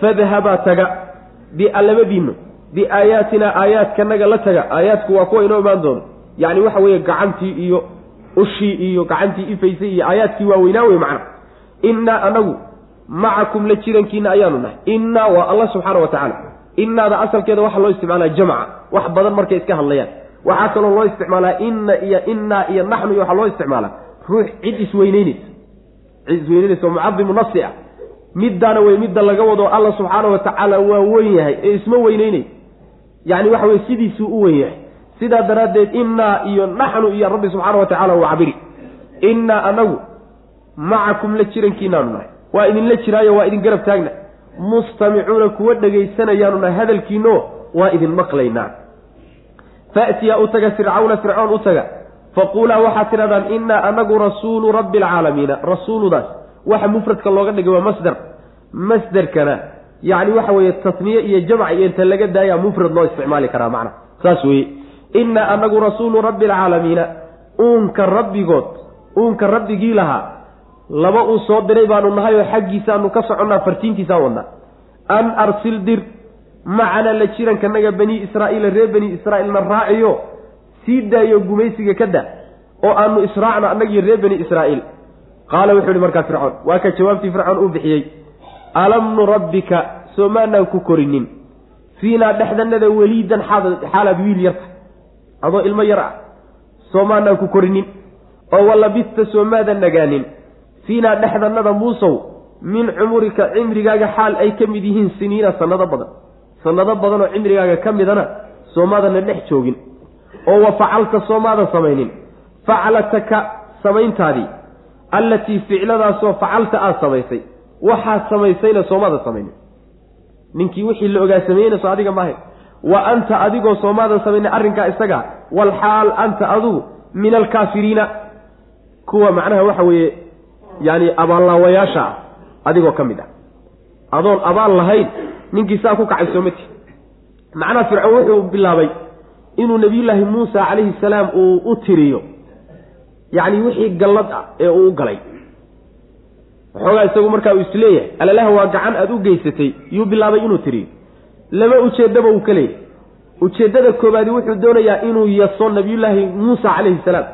fadhabaa taga. Bialabadiinnu biaayaatinaa aayaadkanaga la taga. Aayaadku waa kuwa inoo imaan doono yacni waxa weeye gacantii iyo ushii iyo gacantii ifaysay iyo aayaadkii waaweynaa wey macna. Innaa anagu macakum la jirankiina ayaanu nahay. Innaa waa allah subxaana wa tacaala innaada asalkeeda waxaa loo isticmaalaa jamca wax badan markay iska hadlayaan. Waxaa kaloo loo isticmaalaa inna iyo innaa iyo naxnu iyo waxaa loo isticmaalaa. Ruux cid isweyneyneysa cid isweyneynaysa oo mucadimu nafsi ah. Middaana wey midda laga wado alla subxaana wa tacaala waa weyn yahay. Ee isma weyneynay yacni waxa weye sidiisuu u weyn yahay sidaa daraaddeed innaa iyo naxnu iyo rabbi subxaana wa tacala uu cabiri. Innaa anagu macakum la jirankiinaanu nahay. Waa idinla jiraayo waa idin garab taagna. Mustamicuuna kuwa dhegaysanayaanu nahay hadalkiino waa idin maqlaynaa. Faatiya u taga fircawna fircoon u taga. Faquulaa waxaad tidhahdaan innaa anagu rasuulu rabbi alcaalamiina rasuuludaas waxa mufradka looga dhigay waa masder masderkana yacni waxa weeye tasniye iyo jamc iyo inta laga daaya mufrad loo isticmaali karaa macna. Saas weeye innaa anagu rasuulu rabbi alcaalamiina uunka rabbigood uunka rabbigii lahaa laba uu soo diray baanu nahay oo xaggiisaanu ka soconnaa fartiintiisaan wadnaa an arsil dir macana la jirankanaga bani israa'iila reer bani israa'iilna raaciyo sii daayo gumaysiga ka da oo aanu israacno annagiyo reer bani israa'iil. Qaala wuxuu ihi markaa fircoon waa ka jawaabtii fircoon uu bixiyey. Alam nurabbika soo maanaan ku korinin. Fiinaa dhexdanada weliidan xaalaad wiil yarta adoo ilmo yar ah soo maanaan ku korinin oo walabista soo maadan nagaanin fiinaa dhexdannada muusow min cumurika cimrigaaga xaal ay ka mid yihiin siniina sannado badan. Sannado badan oo cimrigaaga ka midana soomaadanna dhex joogin oo wa facalta soomaadan samaynin. Faclataka samayntaadii allatii ficladaasoo facalta aada samaysay waxaad samaysayna soomaadan samaynin. Ninkii wixii la ogaa sameynayso adiga maahay wa anta adigoo soomaadan samayna arrinkaa isaga. Walxaal anta adigu min alkaafiriina kuwa macnaha waxa weeye yaani abaallaawayaasha ah adigoo ka mid ah. Adoon abaal lahayn ninkii saa ku kacay soomati macnaha fircoon wuxuu bilaabay inuu nebiyullaahi muusa calayhi salaam uu u tiriyo. Yacni wixii gallad ah ee uu u galay. Waxoogaa isagu markaa uu is leeyahay alalaha waa gacan aada u geysatay. Yuu bilaabay inuu tiriyo laba ujeeddaba uu ka leeyahy ujeeddada koobaadi wuxuu doonayaa inuu yaso nabiyullaahi muusa calayhi salaam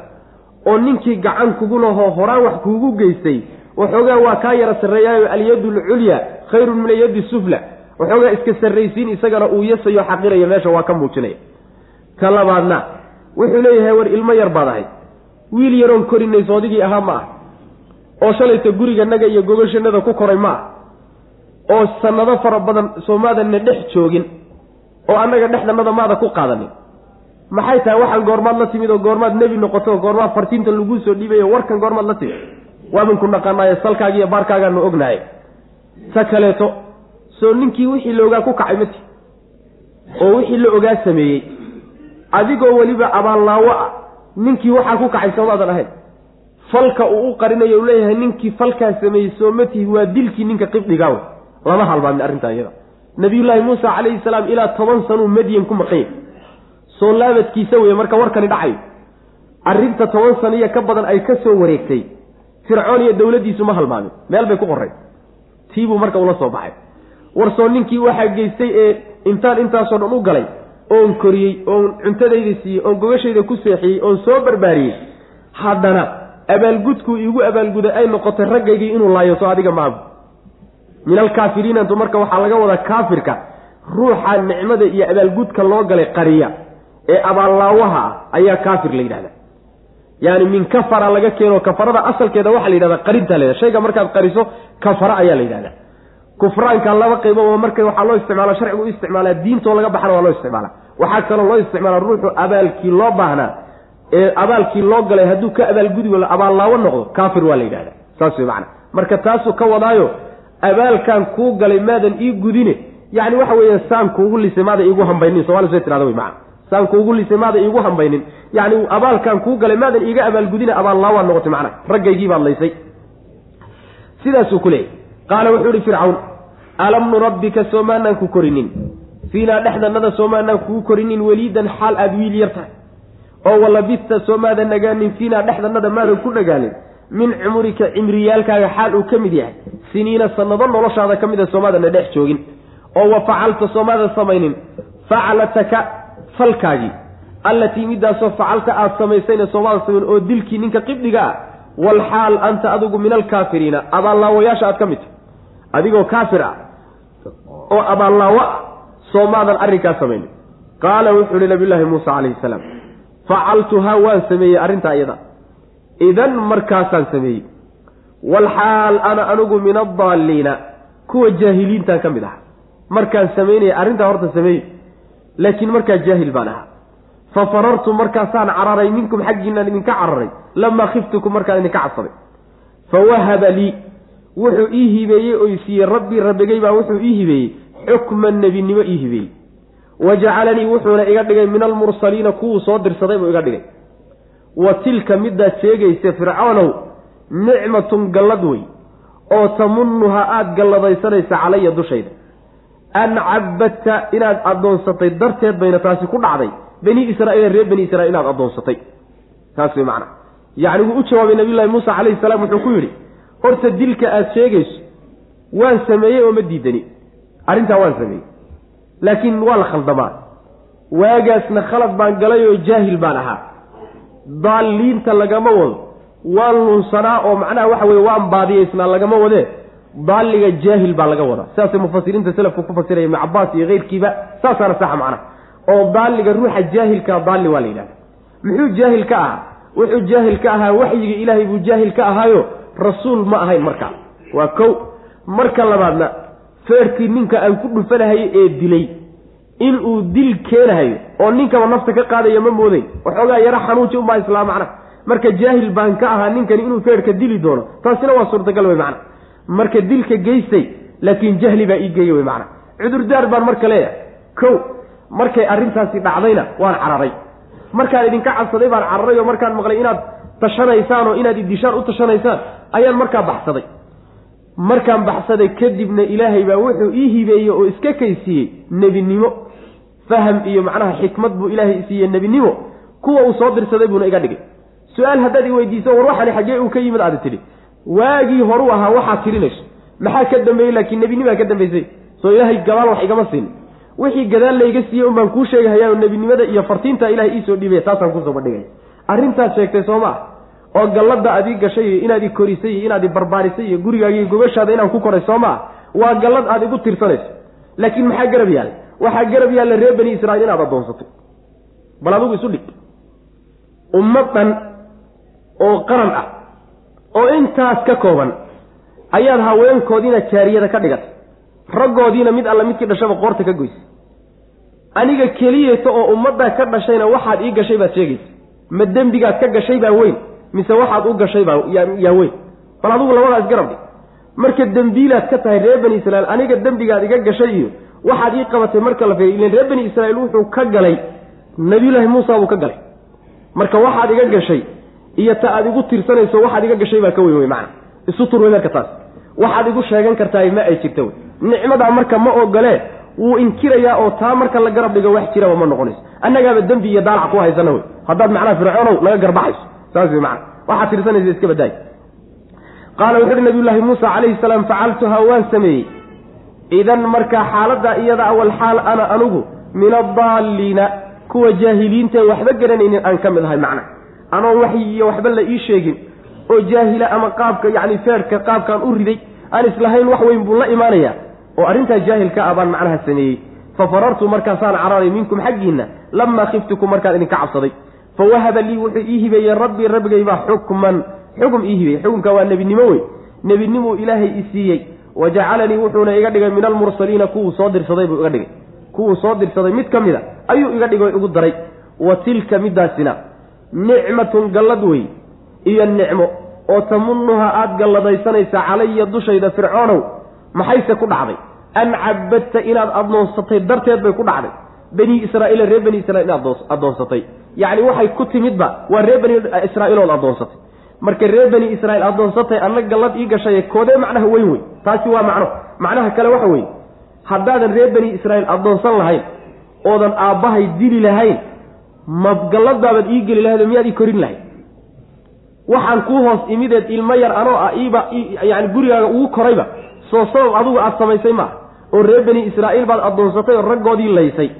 oo ninkii gacan kugu lahoo horaan wax kuugu geystay waxoogaa waa kaa yara sarreeyaayo alyaddu alculya khayrun min alyaddi sufla. Waxoogaa iska sarraysiin isagana uu yasayo xaqirayo meesha waa ka muujinaya. Ka labaadna wuxuu leeyahay war ilmo yar baad ahayd. Wiil yaroon korinayso odigii ahaa ma ah. Oo shalayta guriganaga iyo gogoshanada ku koray ma ah oo sannado fara badan soomaadanna dhex joogin oo annaga dhexdanada maada ku qaadanin. Maxay tahay waxaan goormaad la timid oo goormaad nebi noqoto oo goormaad fartiinta laguu soo dhiibayo warkan goormaad la timid? Waaban ku naqanaaye salkaaga iyo baarkaagaanu ognahay. Ta kaleeto soo ninkii wixii la ogaa ku kacay mati oo wixii la ogaa sameeyey. Adigoo weliba abaallaawo ah ninkii waxaa ku kacay soomaadan ahayn. Falka uu u qarinayo u leeyahay ninkii falkaa sameeyey soo matihi waa dilkii ninka qibdhigaawe lama halmaamin arrintaa iyada nabiyullaahi muusa calayhi salaam ilaa toban sanuu madyan ku maqan yahy soo laabadkiisa weye marka warkani dhacayo arrinta toban sano iyo ka badan ay ka soo wareegtay. Fircoon iyo dowladdiisu ma halmaamin meel bay ku qoray tiibuu marka ula soo baxay. Warsoo ninkii waxaa geystay ee intaan intaasoo dhan u galay oon koriyey oon cuntadayda siiyey oon gogashayda ku seexiyey oon soo barbaariyey. Haddana abaalgudkuu iigu abaalguday ay noqotay raggaygii inuu laayo soo adiga maagu min alkaafiriinantu marka waxaa laga wadaa kaafirka. Ruuxa nicmada iyo abaalgudka loo galay qariya ee abaallaawaha ah ayaa kaafir la yidhahda yaani min kafara laga keeno kafarada asalkeeda waxaa la yidhahda qarintaa la shayga markaad qariso kafara ayaa la yidhahda kufraanka laba qaybo marka waxaa loo isticmaala sharcigu u isticmaalaa diintoo laga baxana waa loo isticmaala waxaa kaloo loo isticmaala ruuxu abaalkii loo baahnaa ee abaalkii loo galay hadduu ka abaalgudi wala abaallaawo noqdo kaafir waa la yidhahda saas wey macana marka taasuu ka wadaayo abaalkan kuu galay maadan ii gudine yacni waxa weeye saan kuugu lisay maada iigu hambaynin somalia say tirada wey macana saan kuugu lisay maada iigu hambaynin. Yacni abaalkan kuu galay maadan iiga abaalgudine abaallaawaad noqotay macana raggaygii baad laysay. Sidaasuu ku leeyay qaala wuxuu ihi fircawn alam nurabbika soomaanaan ku korinin? Fiinaa dhexdannada soomaanaan kugu korinin weliidan xaal aada wiil yar tahay. Oo walabista soomaadan nagaanin fiinaa dhexdannada maadan ku nagaanin min cumurika cimriyaalkaaga xaal uu ka mid yahay. Siniina sannado noloshaada ka mid a soomaadanna dhex joogin. Oo wa facalta soomaadan samaynin. Facalataka falkaagii allatii midaasoo facalta aada samaysayna soomaadan samayn oo dilkii ninka qibdhiga ah. Walxaal anta adigu min alkaafiriina abaallaawayaasha aad ka mid tahy adigoo kaafir ah. Oo abaallaawo ah soomaadan arrinkaa samaynin. Qaala wuxuu ihi nabiyullaahi muusa calayhi salaam facaltuhaa waan sameeyey arrintaa iyada idan markaasaan sameeyey walxaal ana anigu min addaalliina kuwa jaahiliintaan ka mid aha. Markaan samaynaya arrintaa horta sameeyey laakiin markaa jaahil baan ahaa. Fa farartu markaasaan cararay minkum xaggiinaan idinka cararay lamaa khiftukum markaan idinka cabsaday. Fa wahaba lii wuxuu ii hibeeyey oy siiyey rabbii rabbigay baa wuxuu ii hibeeyey xukman nebinimo ii hibeeyey. Wa jacalanii wuxuuna iga dhigay min almursaliina kuwuu soo dirsaday buu iga dhigay wa tilka midaad sheegaysa fircoonow nicmatun gallad wey oo tamunnuha aada galladaysanaysa calaya dushayda. An cabadta inaad addoonsatay darteed bayna taasi ku dhacday bani israaiil reer bani israiil inaad addoonsatay. Taas wey macana yacni wuu u jawaabay nabiyullahi muusa calayhi salaam wuxuu ku yidhi horta dilka aada sheegayso waan sameeyey oo ma diidani. Arrintaa waan sameeyey laakiin waa la khaldamaa waagaasna khalad baan galay oo jaahil baan ahaa daalliinta lagama wado. Waan lunsanaa oo macnaha waxa weye waan baadiyaysnaa lagama wadee daalliga jaahil baa laga wadaa. Sidaasay mufasiriinta selafku ku fasiraya ibnu cabaas iyo keyrkiiba. Saasaana saxa macnaha oo daalliga ruuxa jaahilkaa daalli waa la yidhahda muxuu jaahil ka ahaa? Wuxuu jaahil ka ahaa waxyiga ilaahay buu jaahil ka ahaayo? Rasuul ma ahayn markaa waa kow. Marka labaadna feerkii ninka aan ku dhufanahayo ee dilay inuu dil keenahayo oo ninkaba nafta ka qaadaya ma mooday. Waxoogaa yaro xanuuji unbaa islaa macna. Marka jaahil baan ka ahaa ninkani inuu feerka dili doono taasina waa suurtagal wey macna. Marka dilka geystay laakiin jahli baa ii geeya wey macna. Cudurdaar baan marka leeyahay. Kow markay arrintaasi dhacdayna waan cararay. Markaan idinka cabsaday baan cararay oo markaan maqlay inaad tashanaysaan oo inaad idishaan u tashanaysaan ayaan markaa baxsaday. Markaan baxsaday kadibna ilaahay baa wuxuu ii hibeeyey oo iska kaysiiyey nebinimo faham iyo macnaha xikmad buu ilaahay isiiyey nebinimo kuwa uu soo dirsaday buuna iga dhigay. Su'aal haddaad i weydiiso war waxani xaggee uu ka yimid aadi tidhi waagii horuu ahaa waxaad tirinayso. Maxaa ka dambeeyey laakiin nebinimaa ka dambaysay soo ilaahay gabaal wax igama siin. Wixii gadaal layga siiyey un baan kuu sheegahayaa nebinimada iyo fartiinta ilahay iisoo dhiibaya taasaan ku soo bandhigaya arrintaas sheegtay soo maa oo gallada aad ii gashay iyo inaad i korisay iyo inaad i barbaarisay iyo gurigaagiiyo gobashaada inaan ku koray soo maa waa gallad aad igu tirsanayso. Laakiin maxaa garab yaalay waxaa garab yaalla reer bani israiil inaad addoonsato bal adigu isu dhig. Ummad dhan oo qaran ah oo intaas ka kooban ayaad haweenkoodiina jaariyada ka dhigatay raggoodiina mid alla midkii dhashaba qoorta ka goysay aniga keliyeysa oo ummaddaa ka dhashayna waxaad ii gashay baad sheegaysa. Ma dembigaad ka gashay baa weyn mise waxaad u gashay baa yaa weyn. Bal adigu labadaas garabdhi marka dembiilaad ka tahay reer bani israiil aniga dembigaad iga gashay iyo waxaad ii qabatay marka la feeriy ilan reer bani israiil wuxuu ka galay nabiyullaahi muusa buu ka galay. Marka waxaad iga gashay iyo ta aad igu tirsanayso waxaad iga gashay baa ka weyn wey macana isu tur wey marka taas. Waxaad igu sheegan kartaay ma ay jirta wey nicmadaa marka ma ogolee wuu inkirayaa oo taa marka la garab dhigo wax jiraba ma noqonayso. Annagaaba dembi iyo daalac ku haysana wey haddaad macnaha fircoonow naga garbaxayso. Saas wey macana waxaad tirsanaysa iska badaay qaala wuxu uhi nabiyullaahi muusa calayhi salaam facaltuhaa waan sameeyey idan markaa xaaladda iyada awal xaal ana anugu min addaalliina kuwa jaahiliintae waxba garanaynin aan ka mid ahay macna. Anoon waxyi iyo waxba la ii sheegin oo jaahila ama qaabka yacni feerhka qaabkaan u riday aan islahayn wax weyn buu la imaanayaa oo arrintaa jaahilka ah baan macnaha sameeyey. Fa farartu markaasaan cararay minkum xaggiinna lamaa khiftukum markaan idinka cabsaday. Fa wahaba lii wuxuu ii hibeeyey rabbii rabbigaybaa xukman. Xukm ii hibeeyey. Xukumka waa nebinimo wey nebinimuu ilaahay i siiyey wa jacalanii wuxuuna iga dhigay min almursaliina kuwuu soo dirsaday buu iga dhigay. Kuwuu soo dirsaday mid ka mida ayuu iga dhigay igu daray. Wa tilka midaasina nicmatun gallad wey iyo nicmo oo tamunuha aada galladaysanaysa calaya dushayda fircoonow maxayse ku dhacday? An cabadta inaad addoonsatay darteed bay ku dhacday. Bani israa'iila reer bani israiil inaad addoonsatay. Yacni waxay ku timidba waa reer bani israa'iilood addoonsatay marka reer bani israiil addoonsatay anna gallad ii gashay koodee macnaha weyn wey taasi waa macno. Macnaha kale waxa weeye haddaadan reer bani israiil addoonsan lahayn oodan aabbahay dili lahayn ma galladaabaad ii geli lahayd oo miyaad ii korin lahayd? Waxaan kuu hoos imideed ilmo yar anoo ah iiba yani gurigaaga ugu korayba soo sabab adigu aada samaysay maaha oo reer bani israa'iil baad addoonsatay oo raggoodii laysay.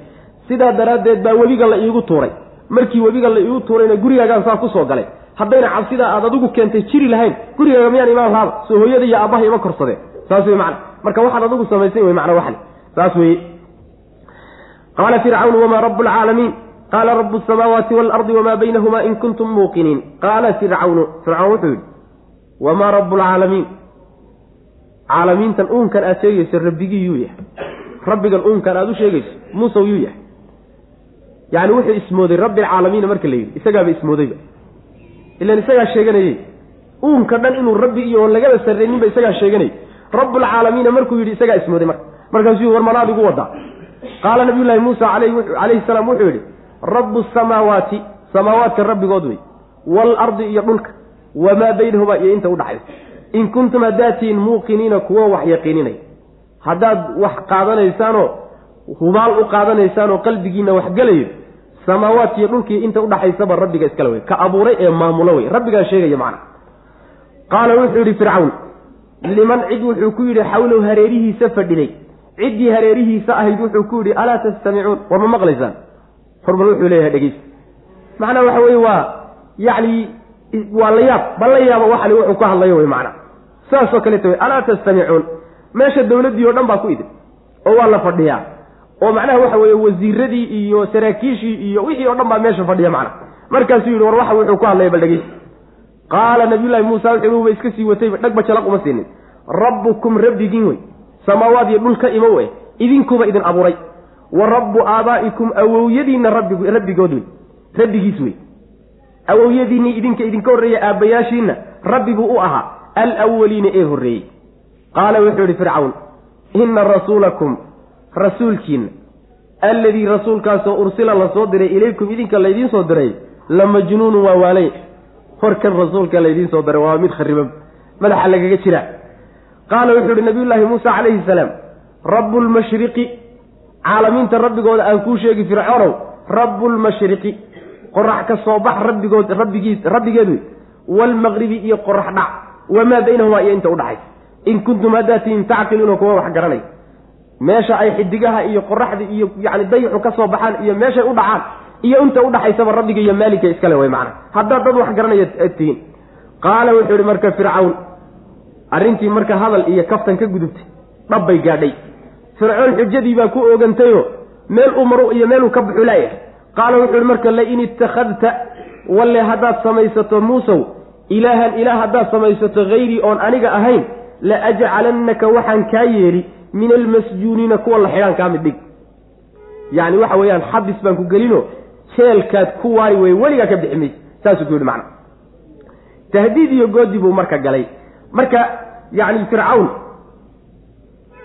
Sidaa daraaddeed baa webiga la iigu tuuray. Markii webiga la iigu tuurayna gurigaagaan saa ku soo galay haddayna cabsidaa aad adigu keentay jiri lahayn gurigaaga miyaan imaan lahaaba soo hooyada iyo aabbaha ima korsadeen saas wey macana marka waxaad adigu samaysay wey macna waxle saas weye qaala fircawn wamaa rabu lcaalamiin qaala rabu asamaawaati waalardi wamaa baynahuma in kuntum muuqiniin. Qaala fircawnu fircawn wuxuu yidhi wamaa rabu lcaalamiin caalamiintan uunkan aad sheegayso rabbigii yuu yahay. Rabbigan uunkan aada u sheegayso muusaw yuu yahay. Yacni wuxuu ismooday rabbi alcaalamiina marka la yidhi. Isagaaba ismoodayba ilan isagaa sheeganayey. Uunka dhan inuu rabbi iyo oon lagaba sarrayninba isagaa sheeganayay rabbulcaalamiina markuu yidhi isagaa ismooday marka. Markaasuu war manaad igu wadaa. Qaala nabiyullaahi muusa calayhi salaam wuxuu yidhi rabbu samaawaati samaawaadka rabbigood wey waalardi iyo dhulka wamaa baynahumaa iyo inta udhaxaysa in kuntum haddaad tihiin muuqiniina kuwo wax yaqiininay. Haddaad wax qaadanaysaanoo hubaal u qaadanaysaan oo qalbigiina wax gelayo samaawaadkiiyo dhulkii inta udhaxaysaba rabbiga iskale wey ka abuuray ee maamulo wey. Rabbigaa sheegaya macna. Qaala wuxuu yidhi fircawn liman cid wuxuu ku yidhi xawlow hareerihiisa fadhiday ciddii hareerihiisa ahayd wuxuu ku yidhi alaa tastamicuun? War ma maqlaysaan? Horbal wuxuu leeyahay dhegeysta macnaa waxa weye waa yacni waa la yaab bal la yaaba waxani wuxuu ka hadlayo wey macna. Saasoo kaleeta wey alaa tastamicuun? Meesha dawladdii oo dhan baa ku idin oo waa la fadhiyaa oo macnaha waxa weeye wasiiradii iyo saraakiishii iyo wixii oo dhan baa meesha fadhiya macna. Markaasuu yidhi war waxa wuxuu ku hadlaya bal dhegeysta qaala nabiyullaahi muusa wuxuuba iska sii watayba dhagba jalaq uma siinin. Rabbukum rabbigiin wey samaawaad iyo dhul ka eh idinkuba idin abuuray. Wa rabbu aabaa'ikum awowyadiinna rabbigood wey rabbigiis wey. Awowyadiinnii idinka idinka horreeya aabbayaashiinna rabbi buu u ahaa alawaliina ee horreeyey. Qaala wuxuu yihi fircawn inna rasuulakum rasuulkiinna alladii rasuulkaasoo ursila la soo diray ilaykum idinka laydiin soo diray la majnuunu waa waalay. Horkan rasuulka laydiin soo diray waa mid khariban madaxa lagaga jira. Qaala wuxuu ihi nabiyullaahi muusa calayhi salaam rabbu lmashriqi caalamiinta rabbigooda aan kuu sheegi fircoonow rabbu lmashriqi qorax ka soo bax rabbigood rabbigiis rabbigeed wey waalmaqribi iyo qorax dhac wamaa baynahumaa iyo inta udhaxay in kuntum haddaad tihiin tacqiluuna kuwa wax garanay meesha ay xidigaha iyo qoraxda iyo yani dayixu ka soo baxaan iyo meeshay u dhacaan iyo inta udhaxaysaba rabbiga iyo maalinka iskale way macana haddaad dad wax garanaya tihiin. Qaala wuxuu yihi marka fircawn arrintii marka hadal iyo kaftan ka gudubtay dhabbay gaadhay. Fircoon xujadii baa ku oogantayoo meel uu maro iyo meeluu ka buxu laayahay qaala wuxuu yihi marka lain ittakhadta walle haddaad samaysato muusow ilaahan ilaah haddaad samaysato hayrii oon aniga ahayn la ajcalannaka waxaan kaa yeeli min almasjuuniina kuwa la xidhaan kaa mid dhig. Yacni waxa weeyaan xabis baan ku gelino jeelkaad ku waari weye weligaa ka bixi mayse saasuu ku yidhi macna. Tahdiid iyo goodi buu marka galay. Marka yacni fircawn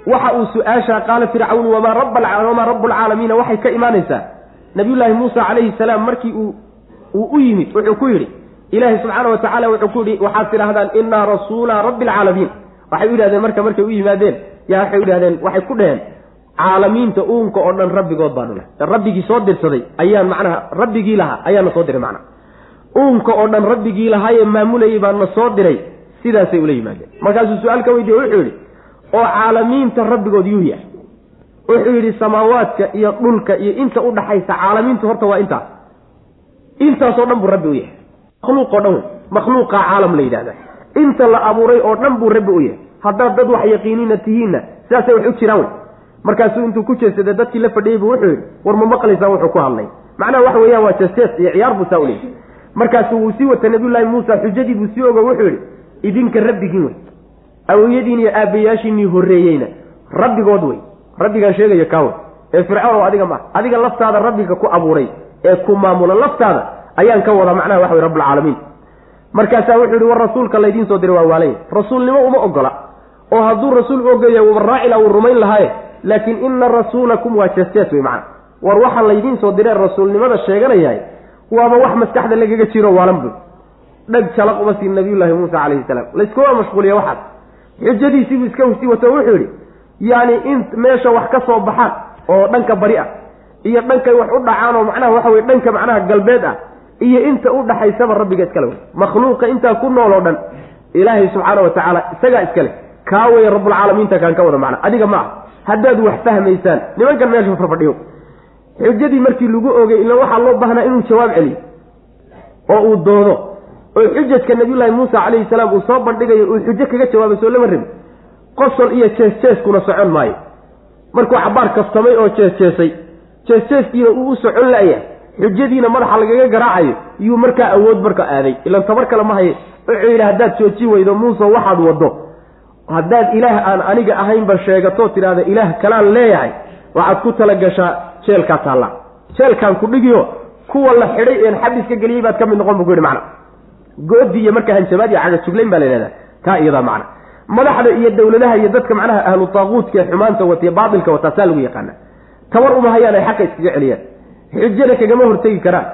waxa uu su'aashaa qaala fircawn wamaa rabwamaa rabu lcaalamiina waxay ka imaanaysaa. Nabiyullaahi muusa calayhi salaam markii uu uu u yimid wuxuu ku yidhi ilaahi subxaana wa tacala wuxuu ku yidhi waxaad tidhaahdaan inaa rasuula rabbi alcaalamiin waxay u yidhahdeen marka markay u yimaadeen yaa waxay u yidhahdeen waxay ku dheheen caalamiinta uunka oo dhan rabbigood baanu leh. Rabbigii soo dirsaday ayaan macnaha rabbigii lahaa ayaana soo diray macnaha uunka oo dhan rabbigii lahaayee maamulayay baana soo diray sidaasay ula yimaadeen. Markaasuu su'aal ka weydiye wuxuu yidhi oo caalamiinta rabbigood yuu yahay. Wuxuu yidhi samaawaadka iyo dhulka iyo inta udhaxaysa caalamiintu horta waa intaas intaasoo dhan buu rabbi u yahay. Makhluuqoo dhan wey. Makhluuqaa caalam la yidhahda inta la abuuray oo dhan buu rabbi u yahay haddaad dad wax yaqiiniina tihiinna sidaasay wax u jiraan wey markaasuu intuu ku jeesaday dadkii la fadhiyey buu wuxuu yidhi war ma maqlaysaan wuxuu ku hadlay. Macnaha waxa weeyaan waa jeestees iyo ciyaar buu saa u leeyay markaasuu wuu sii wata nabiyullaahi muusa xujadii buu sii ogo wuxuu yidhi idinka rabbigiin wey awiyadiin iyo aabbayaashiinii horreeyeyna rabbigood wey rabbigaan sheegayo kaawe ee fircoon oo adiga ma adiga laftaada rabbiga ku abuuray ee ku maamula laftaada ayaan ka wadaa macnaha waxa wey rabbilcaalamiin markaasaa wuxuu yihi war rasuulka laydiin soo diray waa waalaya rasuulnimo uma ogola oo hadduu rasuul ogaya wuuba raacila wuu rumayn lahaaye. Laakiin ina rasuulakum waa jeestees wey macana. War waxa laydiin soo diree rasuulnimada sheeganayahay waaba wax maskaxda lagaga jiro waalan bud dhag jalaq uma siin nabiyullaahi muusa calayhi salaam. Layskuma mashquuliya waxaas. Xujadiisiibuu iska sii wato wuxuu yidhi yaani in meesha wax ka soo baxaan oo dhanka bari ah iyo dhankay wax u dhacaan oo macnaha waxa weye dhanka macnaha galbeed ah iyo inta u dhaxaysaba rabbiga iskale wey makhluuqa intaa ku nool oo dhan ilaahay subxaana wa tacaala isagaa iskale kaa weeye rabbulcaalamiinta kaan ka wada macna adiga ma ah haddaad wax fahmaysaan nimankan meesha farfadhiyo. Xujadii markii lagu ogay ila waxaa loo baahnaa inuu jawaab celiyo. Oo uu doodo. Oo xujajka nabiyullaahi muusa calayhi salaam uu soo bandhigayo uu xujo kaga jawaabay soo lama rabin qosol iyo jees-jeeskuna socon maayo. Markuu cabaar kastamay oo jees-jeesay jees-jeeskiina uu u socon la'ya xujadiina madaxa lagaga garaacayo yuu markaa awood marka aaday. Ilan tabar kale ma haye. Wuxuu yidhi haddaad jooji weydo muuse waxaad waddo haddaad ilaah aan aniga ahaynba sheegatoo tidhaahda ilaah kalaan leeyahay. Waxaad ku tala gashaa jeelkaa taalla. Jeelkaan ku dhigiyo kuwa la xidhay een xabiska geliyey baad ka mid noqon bu ku yidhi macna. Goodi iyo marka hanjabaad iyo caga juglayn baa la yidhahdaa. Taa iyadaa macna. Madaxda iyo dowladaha iyo dadka macnaha ahlu taaquudka ee xumaanta watiya baatilka wataa saa lagu yaqaana tabar uma hayaan ay xaqa iskaga celiyaan. Xujada kagama hortegi karaan.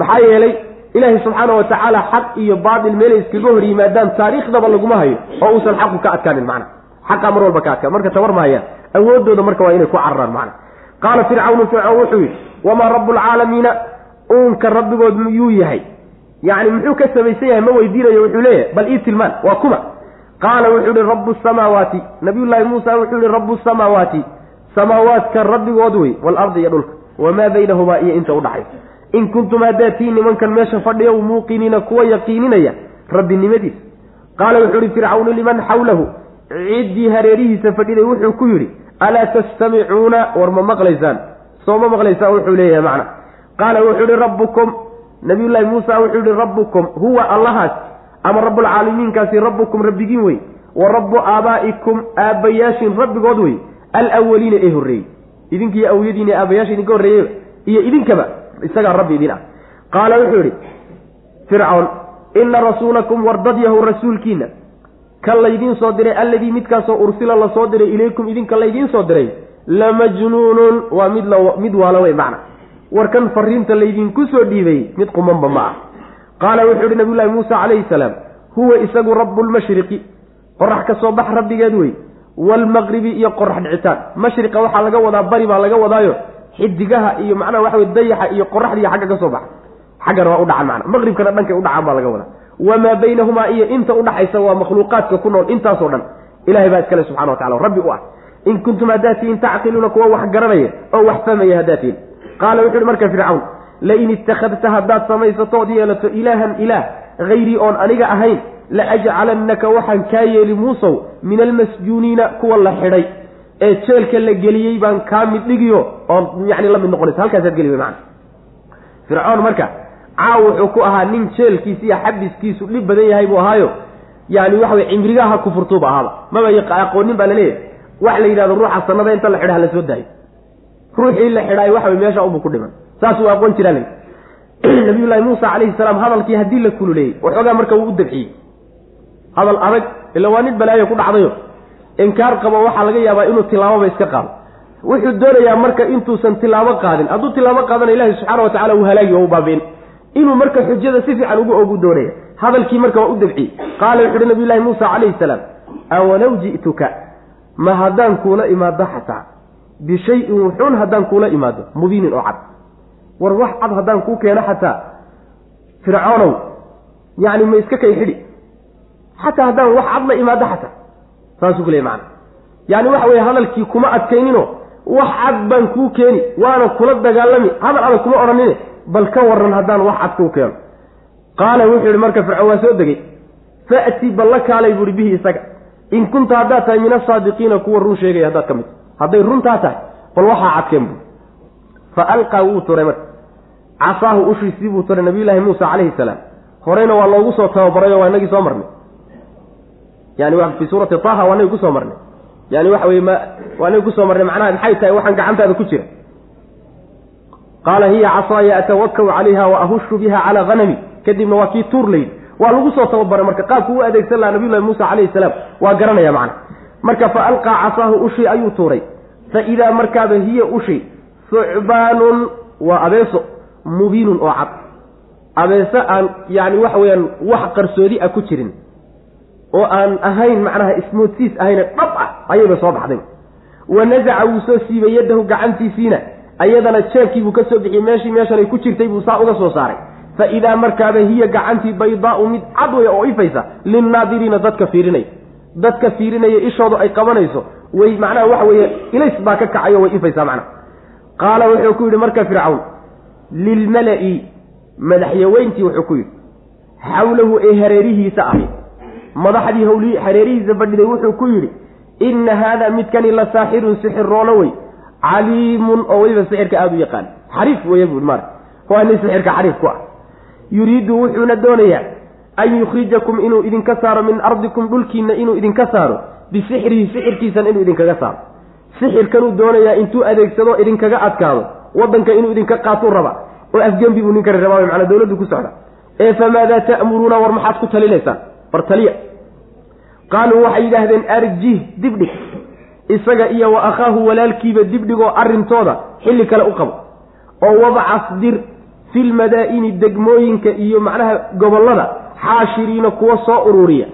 Maxaa yeelay ilaahay subxaana wa tacaala xaq iyo baatil meelay iskaga hor yimaadaan taariikhdaba laguma hayo oo uusan xaqu ka adkaanin macna. Xaqaa mar walba ka adkaan marka tabar ma hayaan. Awoodooda marka waa inay ku cararaan macna. Qaala fircawnu fircoon wuxuu yidhi wamaa rabu lcaalamiina uunka rabbigood miyuu yahay? Yacni muxuu ka samaysan yahay? Ma weydiinayo wuxuu leeyahay bal ii tilmaan waa kuma. Qaala wuxuu yihi rabu samaawaati. Nabiyullaahi muusa wuxuu yihi rabu samaawaati. Samaawaadka rabbigood wey waalardi iyo dhulka. Wamaa baynahumaa iyo inta udhaxaysa in kuntum haddaad tii nimankan meesha fadhiya muuqiniina kuwa yaqiininaya rabbinimadiisa qaala wuxuu yihi fircawnu liman xawlahu? Ciddii hareerihiisa fadhiday wuxuu ku yidhi alaa tastamicuuna? War ma maqlaysaan. Soo ma maqlaysaan wuxuu leeyahay macna. Qaala wuxuu yihi rabbukum. Nabiyullaahi muusa wuxuu yihi rabbukum huwa allahaas ama rabbulcaalamiinkaasi rabbukum rabbigiin wey wa rabbu aabaa'ikum aabbayaashin rabbigood wey alawaliina ee horreeyey. Idinkiiyo awyadiin aabbayaasha idinka horreeyey iyo idinkaba isagaa rabbi idin ah. Qaala wuxuu yidhi fircoon ina rasuulakum wardad yahow rasuulkiina kan laydiin soo diray alladii midkaasoo ursila la soo diray ilaykum idinka laydiin soo diray lamajnuunun waa mid mid waala wey macna. Warkan fariinta laydinku soo dhiibay mid qumanba ma ah. Qaala wuxuu yihi nabiyullaahi muusa calayhi salaam huwa isagu rabu lmashriqi qorax ka soo bax rabbigeed wey waalmaqribi iyo qorax dhicitaan. Mashriqa waxaa laga wadaa bari baa laga wadaayo xidigaha iyo macnaha waxa wey dayaxa iyo qoraxdiiyo xagga ka soo baxa. Xaggana waa u dhacan macna. Maqribkana dhankay u dhacaan baa laga wadaa. Wamaa baynahumaa iyo inta udhaxaysa waa makhluuqaadka ku nool intaasoo dhan. Ilahay baa iskale subxana wa tacala rabbi u ah in kuntum haddaad tihiin tacqiluuna kuwa wax garanaya oo wax fahmaya haddaad tihiin qaala wuxu uhi marka fircawn lain ittakhadta haddaad samaysato ood yeelato ilaahan ilaah hayrii oon aniga ahayn la ajcalannaka waxaan kaa yeeli muusow min almasjuuniina kuwa la xidhay ee jeelka la geliyey baan kaa mid dhigiyo oon yani la mid noqonaysa. Halkaasaad geli wey macana fircoon marka caaw wuxuu ku ahaa nin jeelkiisa iyo xabiskiisu dhib badan yahay buu ahaayo. Yani waxa wey cimrigaha kufurtuuba ahaaba maba aqoonin baa la leeyahay wax la yidhahdo ruuxa sanada inta la xidha la soo daayo. Ruuxii la xidhaay waxa wey meesha unbu ku dhiman. Saasuu aqoon jiraa la nabiyullaahi muusa calayhi salaam hadalkii haddii la kululeeyey waxoogaa marka wuu u dabciyey hadal adag ila waa nin balaayo ku dhacdayo inkaar qabo waxaa laga yaabaa inuu tilaaboba iska qaado. Wuxuu doonayaa marka intuusan tilaabo qaadin. Hadduu tilaabo qaadana ilahi subxaana wa tacala uu halaagi waa u baabiin inuu marka xujada si fiican ugu ogu doonaya. Hadalkii marka waa u dabciyey qaala wuxu uhi nabiyullaahi muusa calayhi salaam awalow ji'tuka? Ma haddaan kuula imaado xataa? Bishayin wuxuun haddaan kuula imaado. Mubiinin oo cad. War wax cad haddaan kuu keeno xataa? Fircoonow yacni ma iska kay xidhi xataa haddaan wax cad la imaado xataa saasuu ku leey macana yacni waxa weye hadalkii kuma adkaynino wax cad baan kuu keeni waana kula dagaalami hadal adag kuma odhanine bal ka waran haddaan wax cad kuu keeno. Qaala wuxuu yihi marka fircoon waa soo degay fa'ti balla kaalay buuhi bihi isaga. In kunta haddaad tahay min asaadiqiina kuwa run sheegaya haddaad ka mid hadday runtaa tahay bal waxaa cadkeen bu fa alqaa wuu turay marka. Casaahu ushiisii buu turay nabiyullaahi muusa calayhi salaam. Horeyna waa loogu soo tababarayo waa inagii soo marnay yani fi suurati taha waa inagi ku soo marnay. Yani waxa weye ma waa inagi ku soo marnay macnaha maxay tahay waxaan gacantaada ku jira. Qaala hiya casaaya atawakau calayha wa ahushu biha calaa hanami kadibna waa kii tuur layidhi waa lagu soo tababaray marka qaabku u adeegsan lahaa nabiyullahi muusa calayhi salaam. Waa garanaya macna. Marka fa alqaa casaahu ushii ayuu tuuray. Fa idaa markaaba hiya ushi sucbaanun waa abeeso mubiinun oo cad. Abeeso aan yani waxa weeyaan wax qarsoodi a ku jirin oo aan ahayn macnaha ismoodsiis ahayne dhab ah ayayba soo baxday. Wa nasaca wuu soo siibay yaddahu gacantiisiina ayadana jeebkiibuu ka soo bixiyey meeshii meeshanay ku jirtay buu saa uga soo saaray. Fa idaa markaaba hiya gacantii baydaau mid cad wey oo ifaysa linnaadiriina dadka fiirinaya dadka fiirinaya ishoodu ay qabanayso way macnaha waxa weeye ilays baa ka kacayo way ifaysaa macnaha. Qaala wuxuu ku yidhi marka fircawn lilmala'i madaxyaweyntii wuxuu ku yidhi xawlahu ee hareerihiisa ahay madaxdii hawli hareerihiisa fadhiday wuxuu ku yidhi inna haada midkani la saaxirun sixiroono wey caliimun oo weliba sixirka aada u yaqaan. Xariif weeye buui maara waa nin sixirka xariif ku ah. Yuriidu wuxuuna doonayaa an yukhrijakum inuu idinka saaro min ardikum dhulkiina inuu idinka saaro bisixrihi sixirkiisan inuu idinkaga saaro. Sixirkanuu doonayaa intuu adeegsado idinkaga adkaado waddanka inuu idinka qaatuu raba oo afgembi buu ninkani rabaa macnaa dawladdu ku socda. Ee famaadaa ta'muruuna war maxaad ku talinaysaan war taliya qaaluu waxay yidhaahdeen arjih dibdhig. Isaga iyo wa akhaahu walaalkiiba dibdhigoo arrintooda xilli kale u qabo. Oo wabcas dir filmadaa'ini degmooyinka iyo macnaha gobollada xaashiriina kuwa soo ururiya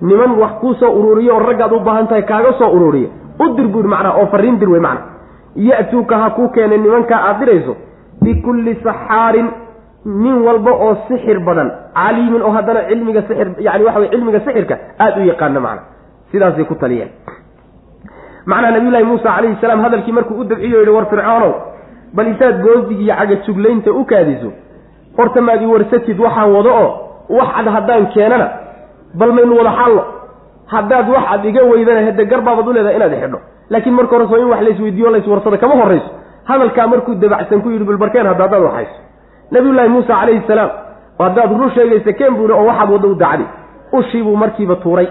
niman wax kuu soo ururiya oo raggaad u baahan tahay kaaga soo ururiya u dir buuri macnaha oo farriin dir wey macnaha. Ya'tuuka ha kuu keenay nimankaa aad dirayso bikulli saxaarin nin walba oo sixir badan caliimin oo haddana cilmiga sixir yani waxa wey cilmiga sixirka aada u yaqaana macna. Sidaasay ku taliyeen. Macnaha nabiyullaahi muusa calayhi salaam hadalkii markuu u dabciyo yihi war fircoonow bal intaad goodig iyo cagajuglaynta u kaadiso horta maad i warsatid waxaan wado oo wax cad haddaan keenana bal maynu wada xallo haddaad wax cad iga weydana hade garbaabaad u leedahay inaad xidho laakiin marka hore soo in wax laysweydiiyo layswarsado kama horrayso. Hadalkaa markuu dabacsan ku yidhi bulbarkeen hadda haddaad waxayso nabiyullaahi muusa calayhi salaam. Haddaad run sheegaysa keen buuri oo waxaad wadda u dacdi ushii buu markiiba tuuray.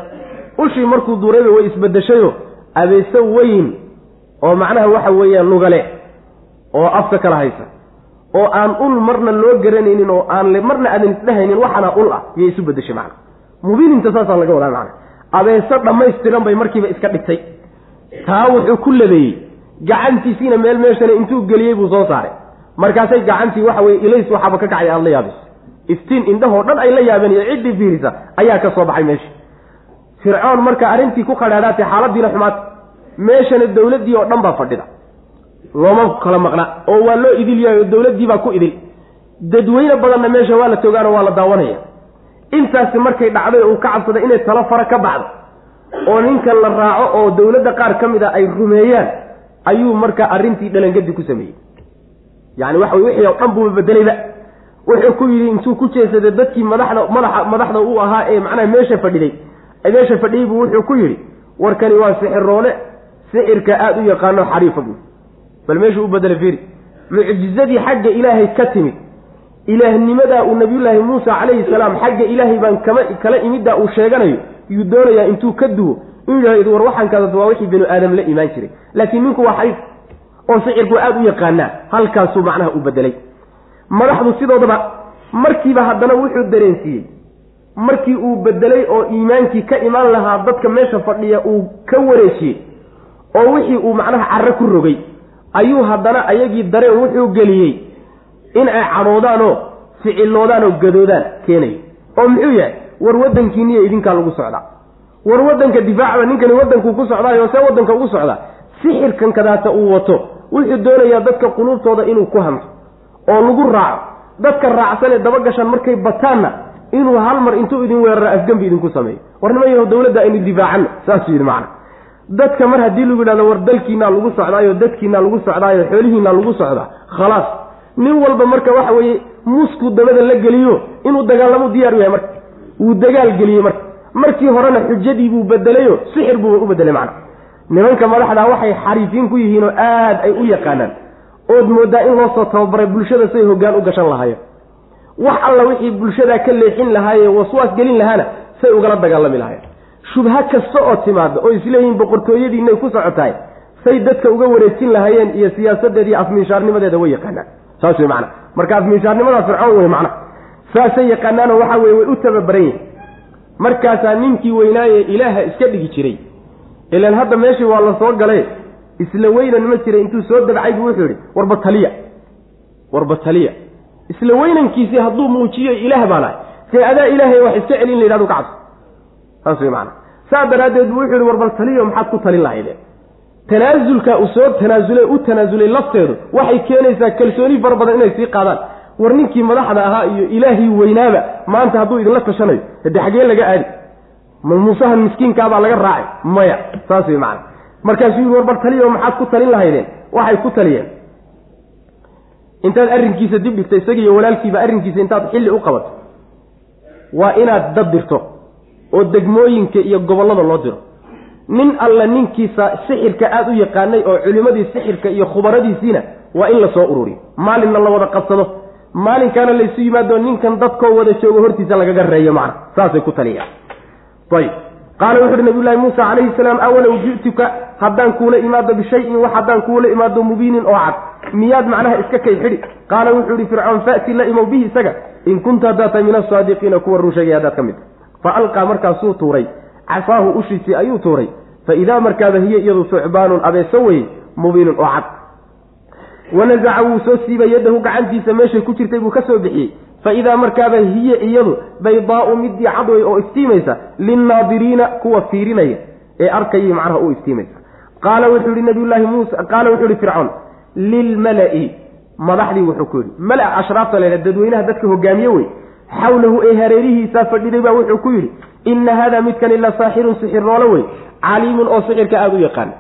Ushii markuu duurayba way isbedeshayo abeeso weyn oo macnaha waxa weeyaan lugale oo afka kala haysa. Oo aan ul marna loo garanaynin oo aan marna aadan isdhehaynin waxana ul ah yay isu bedeshay macna. Mubiininta saasaa laga wadaa macna. Abeeso dhammaystiran bay markiiba iska dhigtay. Taa wuxuu ku labeeyey. Gacantiisiina meel meeshana intuu geliyey buu soo saaray markaasay gacantii waxa weye ilays waxaaba ka kacay aada la yaabayso iftiin indhahoo dhan ay la yaabeen iyo ciddii fiirisa ayaa ka soo baxay meesha fircoon marka arrintii ku qadhaadhaatay xaaladiina xumaad meeshana dowladdii oo dhan baa fadhida. Looma kala maqna oo waa loo idil yahay oo dowladdii baa ku idil. Dadweyne badanna meesha waa la toogaanoo waa la daawanaya. Intaasi markay dhacday uu ka cabsaday inay talo fara ka baxdo oo ninkan la raaco oo dowladda qaar ka mid a ay rumeeyaan ayuu marka arrintii dhalangadi ku sameeyey yacani waxa wixii oo dhan buuba bedelayba wuxuu ku yidhi intuu ku jeesaday dadkii madaxda madaxa madaxda u ahaa ee macnaha meesha fadhiday. Meesha fadhiyey buu wuxuu ku yidhi warkani waa sixiroole sixirka aada u yaqaano xariifa buu. Bal meeshuu u bedelay fiiri. Mucjizadii xagga ilaahay ka timid ilaahnimadaa uu nabiyullaahi muusa calayhi salaam xagga ilaahay baan kama kala imiddaa uu sheeganayo yuu doonayaa intuu ka duwo inuu yidhahdo war waxaankaas waa wixii binu aadam la imaan jiray. Laakiin ninku waa xariif oo sixirku aada u yaqaanaa halkaasuu macnaha u bedelay madaxdu sidoodaba markiiba haddana wuxuu dareensiiyey. Markii uu bedelay oo iimaankii ka imaan lahaa dadka meesha fadhiya uu ka wareejiyey oo wixii uu macnaha carro ku rogay ayuu haddana ayagii dareen wuxuu geliyey in ay cadhoodaanoo ficiloodaanoo gadoodaan keenayo oo muxuu yahay? War waddankiiniyo idinkaa lagu socdaa. War waddanka difaacda ninkani waddankuu ku socdaayo see waddanka ugu socdaa? Sixirkan kadaata uu wato wuxuu doonayaa dadka quluubtooda inuu ku hanto oo lagu raaco. Dadka raacsanee dabagashan markay bataanna inuu hal mar intuu idin weeraro afgembi idinku sameeyo war nima yaho dawladda aynu difaacanno saasuu yidhi macna. Dadka mar haddii lagu yidhahdo war dalkiinaa lagu socdaayo dadkiinaa lagu socdaayo xoolihiinaa lagu socdaa khalaas. Nin walba marka waxa weeye musku dabada la geliyo inuu dagaalamo diyaar u yahay marka. Wuu dagaal geliyey marka. Markii horena xujadii buu bedelayo sixir buuba u bedelay macna nimanka madaxdaa waxay xariifiin ku yihiinoo aad ay u yaqaanaan. Ood moodaa in loo soo tababaray bulshada say hoggaan u gashan lahaayeen. Wax alla wixii bulshadaa ka leexin lahaaye waswaas gelin lahaana say ugala dagaalami lahaayeen. Shubha kasta oo timaada oo isleeyihiin boqortooyadiinay ku socotahay say dadka uga wareejin lahaayeen iyo siyaasadeeda iyo afmiishaarnimadeeda way yaqaanaan. Saas wey macana marka afmiishaarnimadaa fircoon wey macna. Saasay yaqaanaanoo waxa weye way u tababaran yihiin markaasaa ninkii weynaaye ilaaha iska dhigi jiray ilaan hadda meeshii waa la soo isla weynan ma jira intuu soo dabcay buu wuxuu yihi warba taliya warba taliya. Isla weynankiisii hadduu muujiyo ilaah baan ahay see adaa ilaahay wax iska celin la yidhahdu ka cabso saas wey macana saa daraaddeed buu wuxuu yihi warbal taliyo maxaad ku talin lahaydeen tanaasulka uu soo tanaasulay u tanaasulay lafteedu waxay keenaysaa kalsooni fara badan inay sii qaadaan. War ninkii madaxda ahaa iyo ilaahii weynaaba maanta hadduu idinla tashanayo hade xagee laga aadi ma muusahan miskiinkaabaa laga raacay maya saas wey macana markaasuu yihi warbar taliyo maxaad ku talin lahaydeen? Waxay ku taliyeen. Intaad arrinkiisa dib dhigta isagiiyo walaalkiiba arrinkiisa intaad xilli u qabato. Waa inaad dad dirto oo degmooyinka iyo gobollada loo diro. Nin alla ninkiisa sixirka aada u yaqaanay oo culimmadii sixirka iyo khubaradiisiina waa in la soo ururiyo. Maalinna la wada qabsado. Maalinkaana laysu yimaado ninkan dadkoo wada joogo hortiisa lagaga reeyo macna. Saasay ku taliyaan ayb qaala wuxu uhi nabiyullaahi muusa calayhi salaam awalow ji'tuka? Haddaan kuula imaado bishayin wax haddaan kuula imaado mubiinin oo cad. Miyaad macnaha iska kay xidhi? Qaala wuxuu ihi fircoon fa'ti la imow bihi isaga. In kunta haddaad tahay min asaadiqiina kuwa run haddaad ka mid. Fa alqaa markaasuu tuuray. Casaahu ushiisii ayuu tuuray. Fa idaa markaaba hiya iyadu sucbaanun abeeso weye mubiinun oo cad. Wanazaca wuu soo siibay yadahu gacantiisa meeshay ku jirtay buu ka soo bixiyey fa idaa markaaba hiya iyadu baydaau midii cad wey oo iftiimaysa linnaadiriina kuwa fiirinaya ee arkayay macnaha u iftiimaysa qaala wuxuu yihi nabiyullaahi muusa qaala wuxuu yihi fircoon lilmala'i madaxdii wuxuu ku yidhi mala ashraafta leha dadweynaha dadka hogaamiye wey xawlahu ee hareerihiisaa fadhiday baa wuxuu ku yidhi inna haadaa midkani la saaxirun sixirnoolo wey caliimun oo sixirka aada u yaqaan.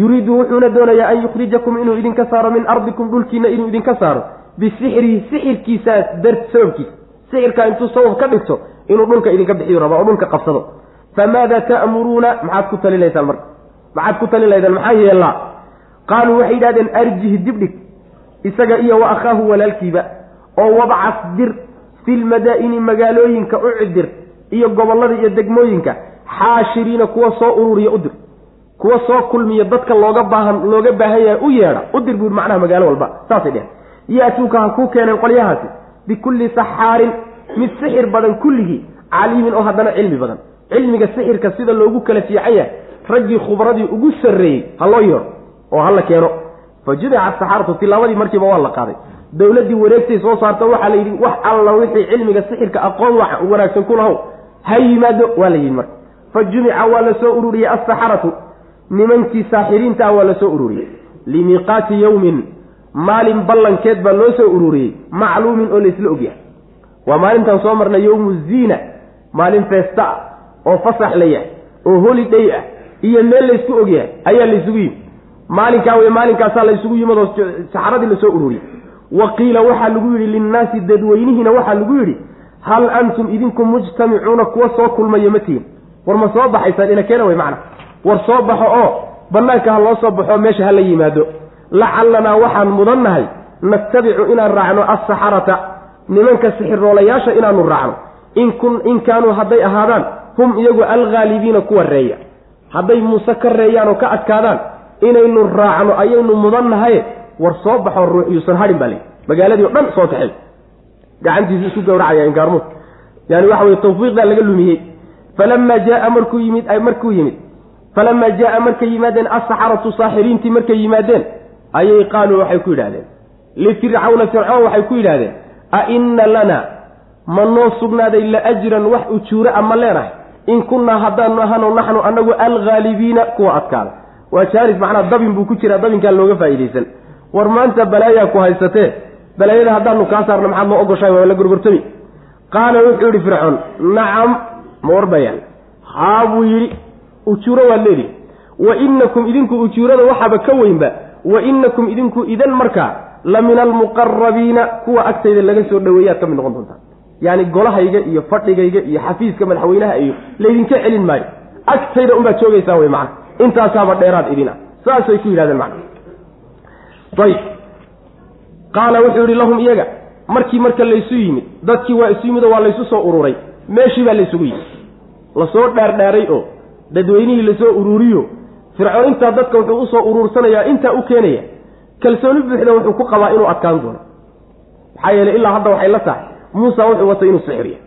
Yuriidu wuxuuna doonayaa an yukhrijakum inuu idinka saaro min ardikum dhulkiina inuu idinka saaro bisixrihi sixirkiisaas dar sababkiisa sixirkaa intuu sabab ka dhigto inuu dhulka idinka bixiyu raba oo dhulka qabsado. Famaada ta'muruuna? Maxaad ku talinaysaan marka. Maxaad ku talin laydaan maxaa yeellaa qaaluu waxay yidhahdeen arjih dibdhig isaga iyo wa akhaahu walaalkiiba oo wabcas dir filmadaa'ini magaalooyinka u cidir iyo gobollada iyo degmooyinka xaashiriina kuwa soo ururiya u dir. Kuwa soo kulmiya dadka looga baahan looga baahan yahay u yeedha u dir buuri macnaha magaalo walba. Saasay dheheen yaatuuka ha kuu keeneen qolyahaasi bikulli saxaarin mid sixir badan kulligii caliimin oo haddana cilmi badan. Cilmiga sixirka sida loogu kala fiican yahay raggii khubradii ugu sarreeyey ha loo yeedho oo hala keeno. Fa judica asaxaratu tilaabadii markiiba waa la qaaday. Dowladdii wareegtay soo saarto waxaa la yidhi wax alla wixii cilmiga sixirka aqoon wanaagsan ku lahow ha yimaado waa la yidhi marka. Fa jumica waa la soo ururiyey asaxaratu nimankii saaxiriinta ah waa la soo ururiyey. Limiiqaati yowmin maalin ballankeed baa loo soo ururiyey macluumin oo laysla ogyahay waa maalintaan soo marnay yowmu ziina maalin feesta ah oo fasax la yahay oo holiday ah iyo meel laysku ogyahay ayaa laysugu yimi maalinkaa wey maalinkaasaa laysugu yimid oo saxaradii la soo ururiyey. Wa qiila waxaa lagu yidhi linnaasi dadweynihiina waxaa lagu yidhi hal antum idinku mujtamicuuna kuwa soo kulmaya ma tihin. War ma soo baxaysaan ina keena wey macna. War soo baxo oo bannaanka ha loo soo baxo meesha ha la yimaado lacalanaa waxaan mudannahay nattabicu inaan raacno assaxarata nimanka sixiroolayaasha inaanu raacno. In kaanuu hadday ahaadaan hum iyagu alghaalibiina kuwa reeya hadday muuse ka reeyaan oo ka adkaadaan inaynu raacno ayaynu mudannahaye war soo baxo ruux yuusan hadhin baa leyi magaaladii o dhan soo kaxay gacantiisu isku gawracaya inkaarmuud yani waxa weye tawfiiqdaa laga lumiyey falamaa jaaa markuu yimid markuu yimid. Falamaa jaaa markay yimaadeen asaxaratu saaxiriintii markay yimaadeen ayay qaaluu waxay ku yidhahdeen lifircawna fircoon waxay ku yidhahdeen a inna lana ma noo sugnaaday la ajran wax ujuure a ma leenahay? In kunnaa haddaanu ahano naxnu anagu alghaalibiina kuwa adkaada. Waa jaaris macnaa dabin buu ku jiraa dabinkaan looga faa'iidaysan. War maanta balaayaa ku haysatee balaayada haddaanu kaa saarno maxaad noo ogoshahay waa la gorgortami. Qaala wuxuu yidhi fircoon nacam ma warbayaan haa buu yidhi ujuuro waad leedihi wa inakum idinku ujuurada waxaaba ka weynba wa inakum idinku idan markaa la min almuqarabiina kuwa agtayda laga soo dhoweeyaad ka mid noqon doontaa yacni golahayga iyo fadhigayga iyo xafiiska madaxweynaha iyo laydinka celin maayo. Agtayda unbaad joogaysaa wey macana intaasaaba dheeraad idin ah saasay ku yidhahdeen macana ayb qaala wuxuu yidhi lahum iyaga markii marka laysu yimid dadkii waa isu yimid oo waa laysu soo ururay meeshii baa laysugu yimid. Lasoo dhaardhaaray oo dadweynihii la soo ururiyo fircoon intaa dadka wuxuu u soo uruursanayaa intaa u keenaya. Kalsooni buuxda wuxuu ku qabaa inuu adkaan doono. Maxaa yeeley ilaa hadda waxay la tahay muusa wuxuu watay inuu sixiriya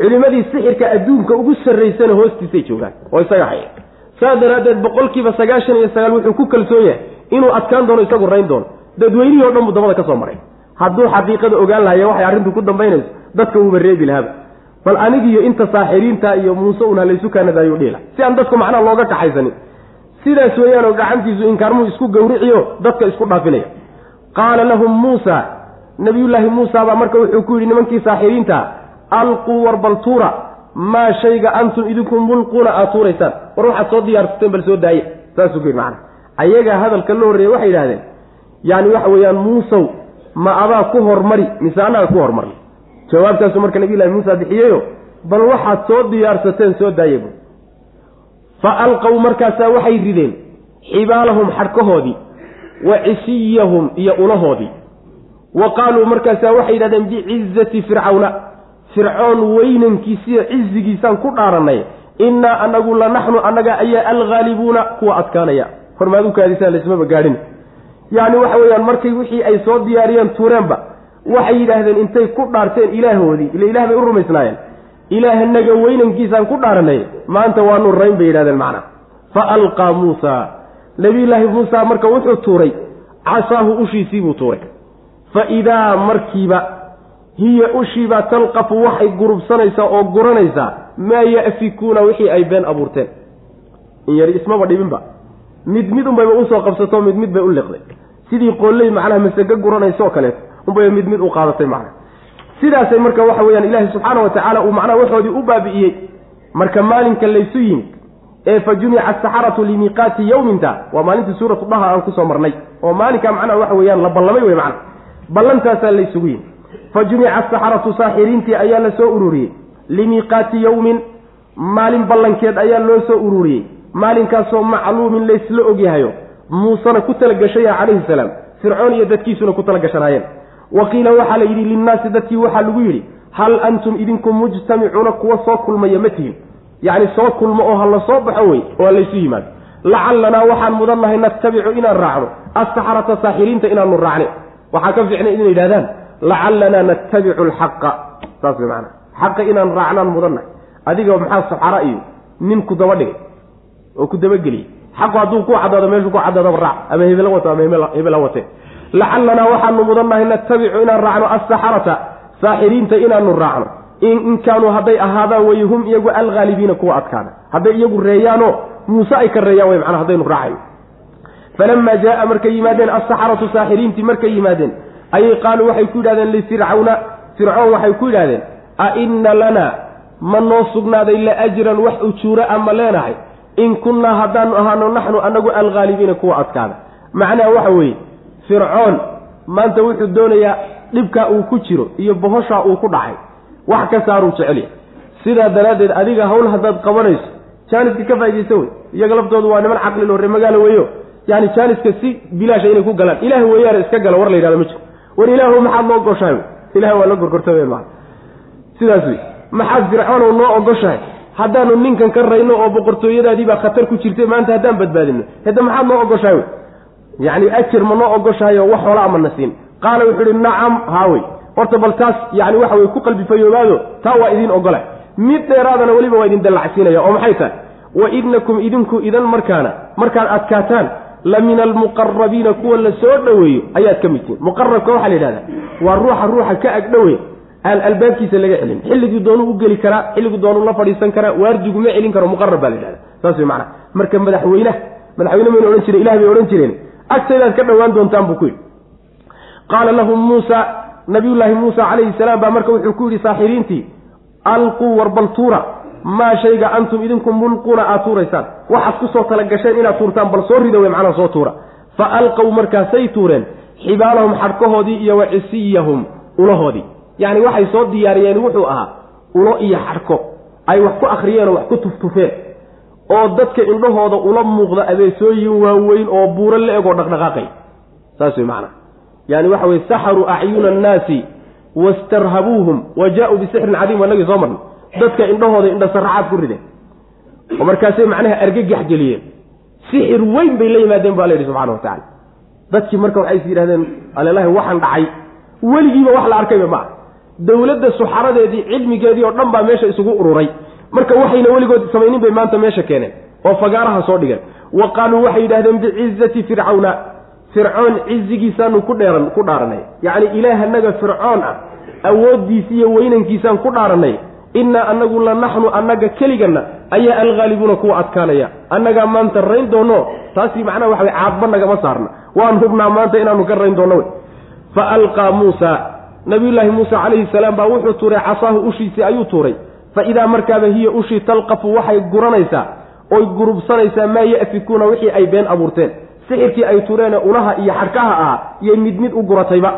culimadii sixirka adduunka ugu sarraysana hoostiisay joogaan oo isaga haya saa daraaddeed boqolkiiba sagaashan iyo sagaal wuxuu ku kalsoon yahay inuu adkaan doono isagu rayn doono. Dadweynihii o dhan buu dabada ka soo maray. Hadduu xaqiiqada ogaan lahaya waxay arrintu ku dambaynayso dadka uuba reebi lahaaba. Bal anigiiyo inta saaxiriinta iyo muuse un halaysu kaanadaayuu dhiila. Si aan dadku macnaha looga kaxaysanin sidaas weeyaanoo gacantiisu inkaarmuhu isku gowriciyo dadka isku dhaafinaya qaala lahum muusa nabiyullaahi muusa baa marka wuxuu ku yidhi nimankii saaxiriinta alquu warbaltuura maa shayga antum idinku mulquuna aad tuuraysaan. War waxaad soo diyaarsateen bal soo daaye saasuu ku yidhi macana ayagaa hadalka la horreeyey waxay yidhahdeen yaani waxa weeyaan muusow ma adaa ku hormari mise annaga ku hormarna jawaabtaasu marka nabiyullahi muusa bixiyeyo bal waxaad soo diyaarsateen soo daaye bu fa alqow markaasaa waxay rideen xibaalahum xadhkahoodii wa cisiyahum iyo ulahoodii wa qaaluu markaasaa waxay yidhahdeen bicizati fircawna fircoon weynankiisiyo cizigiisaan ku dhaarannay innaa anagu la naxnu annaga ayaa alghaalibuuna kuwa adkaanaya. Hormaad u kaadisaan laismaba gaadhin yacni waxa weeyaan markay wixii ay soo diyaariyeen tuureenba waxay yidhaahdeen intay ku dhaarteen ilaahoodii ile ilah bay u rumaysnaayeen ilaahanaga weynankiisaan ku dhaaranay maanta waanu rayn bay yidhahdeen macnaa fa alqaa muusa. Nabiyullaahi muusa marka wuxuu tuuray casaahu ushiisii buu tuuray. Fa idaa markiiba hiya ushiibaa talqafu waxay gurubsanaysaa oo guranaysaa maa ya'fikuuna wixii ay been abuurteen. In yari ismaba dhibinba. Mid mid unbayba u soo qabsato mid mid bay u liqday. Sidii qolley macnaha masage guranayso kaleeto unbayba mid mid u qaadatay macnaha sidaasay marka waxa weyaan ilaahi subxaana wa tacaala uu macnaha waxoodii u baabi'iyey. Marka maalinka laysu yimid ee fa jumica asaxaratu limiiqaati yowminta waa maalintii suuratu dhaha aan ku soo marnay. Oo maalinkaa macnaha waxa weeyaan la ballamay wey macna ballantaasaa laysugu yimid. Fa jumica asaxaratu saaxiriintii ayaa la soo ururiyey. Limiiqaati yowmin maalin ballankeed ayaa loo soo ururiyey. Maalinkaasoo macluumin laysla ogyahayo. Muusena ku talagashaya calayhi salaam. Fircoon iyo dadkiisuna ku talagashanaayeen qiila waxaa la yidhi linnaasi dadkii waxaa lagu yidhi hal antum idinku mujtamicuuna kuwa soo kulmaya ma tihin. Yacni soo kulmo oo ha la soo baxo wey oo ha laysu yimaado. Lacalanaa waxaan mudannahay nattabicu inaan raacno asaxarata saaxiriinta inaanu raacne. Waxaa ka fiicnay inay yidhahdaan lacalanaa nattabicu alxaqa saas way macana xaqa inaan raacnaan mudannahay adiga maxaa saxara iyo nin ku daba dhigay oo ku dabageliyey xaqu hadduu ku caddaado meeshuu ku caddaadaba raac. Ama hebel wato ama hebel ha wate lacalanaa waxaanu mudannahay natabicu inaan raacno assaxarata saaxiriinta inaanu raacno. In kaanuu hadday ahaadaan way hum iyagu alhaalibiina kuwa adkaada. Hadday iyagu reeyaanoo muuse ay ka reeyaan way macnaa haddaynu raacayn falamaa jaaa markay yimaadeen assaxaratu saaxiriintii markay yimaadeen ayay qaaluu waxay ku yidhahdeen lifircawna fircoon waxay ku yidhahdeen a inna lanaa ma noo sugnaaday la ajran wax ujuura a ma leenahay? In kunnaa haddaanu ahaano naxnu anagu alhaalibiina kuwa adkaada. Macnaha waxa weeye fircoon maanta wuxuu doonayaa dhibkaa uu ku jiro iyo bohoshaa uu ku dhacay. Wax ka saaruu jecelya sidaa daraaddeed adiga hawl haddaad qabanayso jaaniska ka faa'idaysa wey. Iyaga laftoodu waa niman caqlil horre magaalo weeyo. Yani jaaniska si bilaasha inay ku galaan. Ilaah weeyaane iska gala war la yidhahdo ma jiro. War ilaahu maxaad noo ogoshahay ilaah waa la gorgortameen maa sidaas wey. Maxaad fircoonow noo ogoshahay? Haddaanu ninkan ka rayno oo boqortooyadaadii baa khatar ku jirtay maanta haddaan badbaadino hadda maxaad noo ogoshahay wey yacni ajar ma noo ogoshahay oo wax hoola amana siin qaala wuxuu ihi nacam haawey horta bal taas yani waxa weye ku qalbi fayoobaado taa waa idiin ogola. Mid dheeraadana weliba waa idin dallacsiinaya oo maxay tahay? Wa inakum idinku idan markaana markaad adkaataan la min almuqarabiina kuwa la soo dhoweeyo ayaad ka mid muqarabka waxaa la yidhahdaa waa ruuxa ruuxa ka agdhowe aan albaabkiisa laga celin. Xilligii doonuu u geli karaa xilligii doonuu la fadhiisan karaa waardiguma celin karo. Muqarab baa la yidhahda saas way macana marka madaxweyneha madaxweyne mayna odhan jireen ilah bay odhan jireen agtaydaad ka dhowaan doontaan buu ku yidhi. Qaala lahum muusa nabiyullaahi muusa calayhi salaam baa marka wuxuu ku yidhi saaxiriintii alquu warbal tuura maa shayga antum idinku mulquuna aad tuuraysaan. Waxaad ku soo tala gasheen inaad tuurtaan bal soo rida wey macnaha soo tuura. Fa alqow markaasay tuureen xibaalahum xadhkahoodii iyo wa cisiyahum ulahoodii. Yacni waxay soo diyaariyeen wuxuu ahaa ulo iyo xadhko. Ay wax ku akhriyeen oo wax ku tuftufeen oo dadka indhahooda ula muuqda abeesooyin waaweyn oo buuro la egoo dhaqdhaqaaqay. Saas wey macnaa yani waxa weye saxaruu acyuna annaasi wastarhabuuhum wa jaa-uu bisixrin cadiim wanagii soo marnay. Dadka indhahooda indhasaracaad ku rideen. Oo markaasay macnaha argagax geliyeen. Sixir weyn bay la yimaadeen bu alla yidhi subxana wa tacala dadkii marka waxay is yidhahdeen alelahi waxaan dhacay. Weligiiba wax la arkayba ma ah dowladda suxaradeedii cilmigeedii oo dhan baa meesha isugu ururay marka waxayna weligood samaynin bay maanta meesha keeneen oo fagaaraha soo dhigeen wa qaaluu waxay yidhahdeen bicizati fircawna fircoon cizigiisaanu ku dheeran ku dhaaranay. Yacni ilaahanaga fircoon ah awooddiisi iyo weynankiisaan ku dhaaranay. Innaa anagu la naxnu annaga keliganna ayaa alghaalibuuna kuwa adkaanaya. Annagaa maanta rayn doonno taasi macnaha waxa way caadba nagama saarna. Waan hubnaa maanta inaanu ka rayn doonno wey fa alqaa muusa nabiyullaahi muusa calayhi salaam baa wuxuu tuuray casaahu ushiisii ayuu tuuray fa idaa markaaba hiya ushii talqafu waxay guranaysaa oy gurubsanaysaa maa ya'fikuuna wixii ay been abuurteen. Sixirkii ay tureene ulaha iyo xadhkaha ahaa iyo mid mid u guratayba.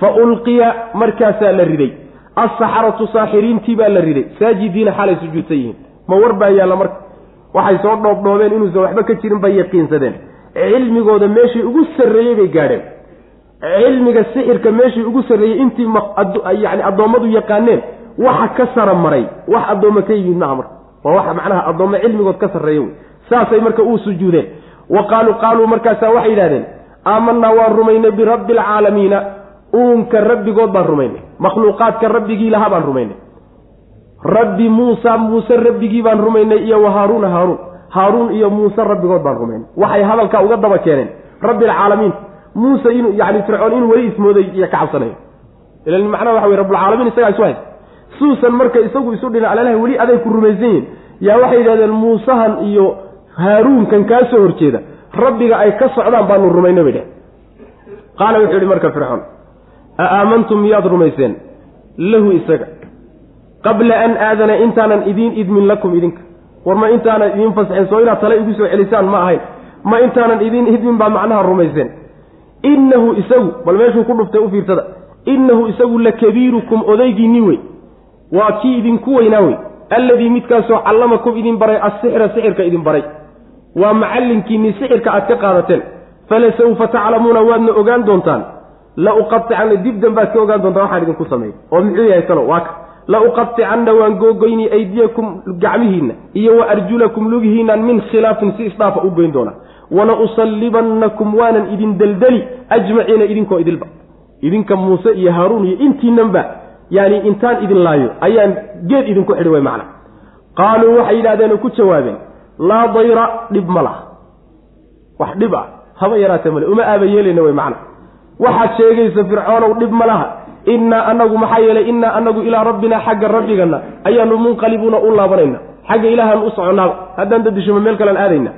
Fa ulqiya markaasaa la riday. Assaxaratu saaxiriintii baa la riday. Saajidiina xaalay sujuudsan yihiin ma war baa yaalla marka waxay soo dhoobdhoobeen inuusan waxba ka jirin bay yaqiinsadeen. Cilmigooda meeshii ugu sarreeyey bay gaadheen. Cilmiga sixirka meeshii ugu sarreeyey intii yani addoommadu yaqaaneen waxa ka sara maray wax addoommo ka yimid maaha marka. Waa waxa macnaha addoommo cilmigood ka sarreeya wey saasay marka uu sujuudeen. Wa qaaluu qaaluu markaasaa waxay yidhahdeen aamanaa waan rumaynay birabbi alcaalamiina uunka rabbigood baan rumaynay. Makhluuqaadka rabbigii lahaa baan rumaynay. Rabbi muusa muuse rabbigii baan rumaynay iyo wa haaruuna haaruun. Haaruun iyo muuse rabbigood baan rumaynay. Waxay hadalkaa uga daba keeneen. Rabbi alcaalamiin muuse inuu yani fircoon inuu weli ismooday iyo ka cabsanayo ilan macnaha waxa wey rabbulcaalamiin isagaa isu haysta suusan marka isagu isu dhina alalaha weli aday ku rumaysan yihiin yaa waxay yidhahdeen muusahan iyo haaruunkan kaa soo horjeeda rabbiga ay ka socdaan baanu rumayna bay dheh qaala wuxuu yihi marka fircoon a aamantum miyaad rumayseen? Lahu isaga. Qabla an aadana intaanan idiin idmin lakum idinka. War ma intaanan idiin fasxin soo inaad tale igu soo celisaan ma ahayn. Ma intaanan idiin idmin baa macnaha rumayseen. Innahu isagu bal meeshuu ku dhuftay u fiirsada innahu isagu la kabiirukum odaygiinni wey waa kii idinku weynaa wey. Alladii midkaasoo callamakum idin baray assixra sixirka idin baray. Waa macallinkiinnii sixirka aad ka qaadateen. Falasawfa taclamuuna waadna ogaan doontaan. La uqaicanna dib danbaad ka ogaan doontaan waxaan idinku sameeyey. Oo muxuu yahay talo waa ka. La uqaicanna waan googoyni aydiyakum gacmihiinna iyo wa arjulakum lugihiinnan min khilaafin si isdhaafa u goyn doona wala usallibannakum waanan idin deldeli ajmaciina idinkoo idilba. Idinka muuse iyo haaruun iyo intiinanba yaani intaan idin laayo ayaan geed idinku xidhi way macna. Qaaluu waxay yidhahdeen oo ku jawaabeen laa dayra dhib ma laha. Wax dhib ah haba yaraatee male uma aaba yeelayna wey macna. Waxaad sheegaysa fircoonow dhib ma laha. Innaa anagu maxaa yeelay innaa anagu ilaa rabbinaa xagga rabbigana ayaanu munqalibuuna u laabanayna xagga ilaahaan u soconnaaba haddaan dadishoma meel kalean aadayna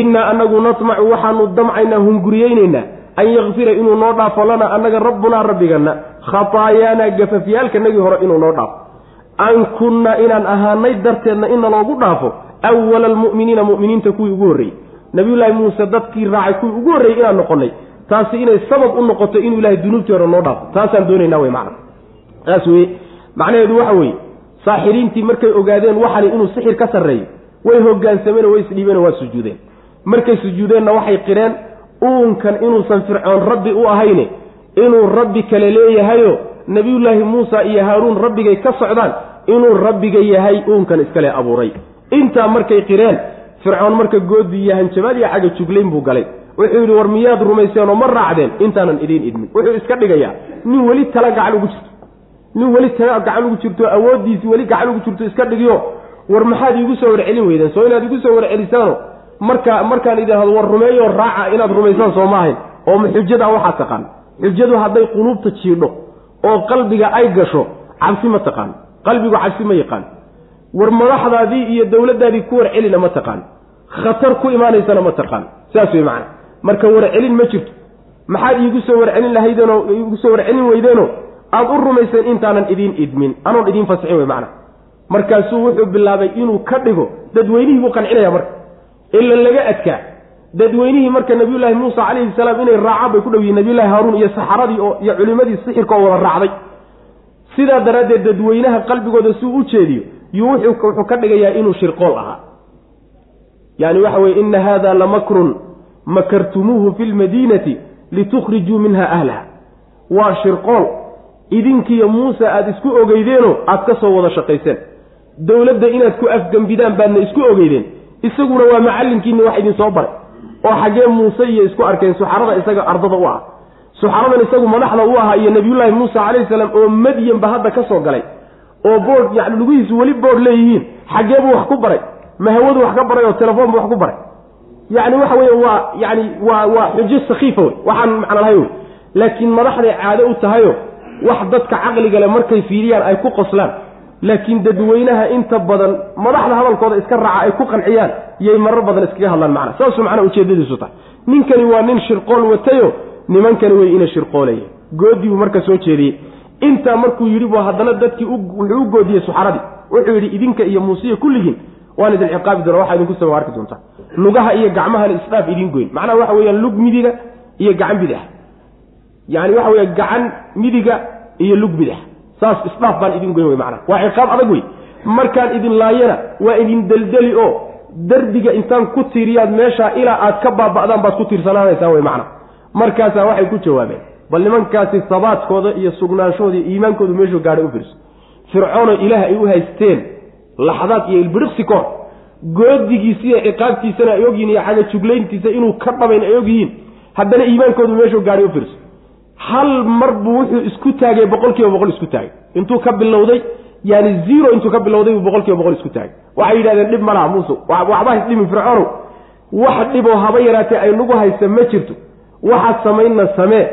innaa anagu natmacu waxaanu damcaynaa hunguriyeynaynaa an yakfira inuu noo dhaafo lana annaga rabbunaa rabbigana khataayaanaa gafafyaalkanagii hore inuu noo dhaafo. An kunna inaan ahaanay darteedna in naloogu dhaafo awala almu'miniina mu'miniinta kuwii ugu horreeyey. Nabiyullaahi muuse dadkii raacay kuwii ugu horreeyey inaan noqonnay. Taasi inay sabab u noqoto inuu ilahay dunuubtii hore noo dhaafo. Taasaan doonaynaa wey macna. Taas weye macnaheedu waxa weeye saaxiriintii markay ogaadeen waxani inuu sixir ka sarreeyo way hogaansameen oo way isdhiibeen waa sujuudeen. Markay sujuudeenna waxay qireen uunkan inuusan fircoon rabbi u ahayne inuu rabbi kale leeyahayo nebiyullaahi muusa iyo haaruun rabbigay ka socdaan inuu rabbiga yahay uunkan iskale abuuray. Intaa markay qireen fircoon marka goodi iyo hanjabaad iyo xagga juglayn buu galay. Wuxuu yidhi war miyaad rumayseen oo ma raacdeen? Intaanan idiin idmin. Wuxuu iska dhigayaa nin weli tala gacan ugu jirto. Nin weli tala gacan ugu jirto awooddiisi weli gacan ugu jirto iska dhigiyo. War maxaad iigu soo warcelin weydeen? Soo inaad igu soo warcelisaano? Marka markaan idin war rumeeyo raaca inaad rumaysaan soo maahayn. Oo ma xujada waxaa taqaan xujadu hadday quluubta jiidho oo qalbiga ay gasho cabsi ma taqaan. Qalbigu cabsi ma yaqaan. War madaxdaadii iyo dowladdaadii ku warcelina ma taqaan. Khatar ku imaanaysana ma taqaan. Saas wey macana marka warcelin ma jirto. Maxaad iigu soo warcelin lahaydeenoo iigu soo warcelin weydeenoo aada u rumayseen intaanan idiin idmin. Anoon idiin fasixin wey macana markaasuu wuxuu bilaabay inuu ka dhigo dadweynihii buu qancinaya marka. Ila laga adkaa dadweynihii marka nabiyullaahi muusa calayhi salaam inay raacaan bay ku dhow yihiin nabiyullahi haaruun iyo saxaradii oo iyo culimadii sixirka oo wada raacday. Sidaa daraaddeed dadweynaha qalbigooda suu u jeediyo yuu wuxuu ka dhigayaa inuu shirqool ahaa. Yani waxa weye ina hada lamakrun makartumuuhu fi lmadiinati litukhrijuu minha ahlaha. Waa shirqool idinkiiyo muuse aada isku ogeydeenoo aada ka soo wada shaqayseen. Dowladda inaad ku afgembidaan baadna isku ogeydeen isaguna waa macallinkiinni wax idin soo baray oo xaggee muuse iyo isku arkeen suxarada isaga ardada u ah. Suxaradan isagu madaxda u ahaa iyo nabiyullaahi muusa calayhi salaam oo madyanba hadda ka soo galay oo boodh yani lugihiisu weli boodh leeyihiin xaggee buu wax ku baray mahawadu wax ka baray oo telefoon buu wax ku baray. Yacni waxa weeye waa yani waa waa xujo sakiifa wey waxaan macno lahay wey. Laakiin madaxday caado u tahayo wax dadka caqliga le markay fiiriyaan ay ku qoslaan laakiin dadweynaha inta badan madaxda hadalkooda iska raaca ay ku qanciyaan yay marar badan iskaga hadlaan macna. Saasuu macnaa ujeedadiisu tahay. Ninkani waa nin shirqool watayo nimankani wey ina shirqoolaya goodii buu marka soo jeediyey intaa markuu yidhi bu haddana dadkii wuxuu u goodiyey suxaradii wuxuu yidhi idinka iyo muusiya kulligiin waan idin ciqaabi doona waxaa idinku saba arki doontaa lugaha iyo gacmahana isdhaaf idiin goyn. Macnaha waxa weeyaan lug midiga iyo gacan bidix. Yani waxa weya gacan midiga iyo lug bidix saas isdhaaf baan idin goyn wey macnaha waa ciqaab adag wey. Markaan idin laayana waa idin deldeli oo derbiga intaan ku tiiriyaad meeshaa ilaa aad ka baaba'daan baad ku tiirsanaanaysaan wey macna markaasaa waxay ku jawaabeen bal nimankaasi sabaadkooda iyo sugnaanshooda iyo iimaankoodu meeshuu gaadhay u fiirso. Fircoonoo ilaah ay u haysteen laxdaad iyo ilbiriqsi koor goodigiisiiyo ciqaabtiisana ay ogyihiin iyo xaga juglayntiisa inuu ka dhabayn ay ogyihiin haddana iimaankoodu meeshuu gaadhay u fiirso hal mar buu wuxuu isku taagay boqol kiiba boqol isku taagay. Intuu ka bilowday yani zero intuu ka bilowday buu boqol kiiba boqol isku taagay. Waxay yidhahdeen dhib malaha muuse waxba hisdhimin fircoonow wax dhiboo haba yaraatee ay nagu haysa ma jirto. Waxaad samaynna samee.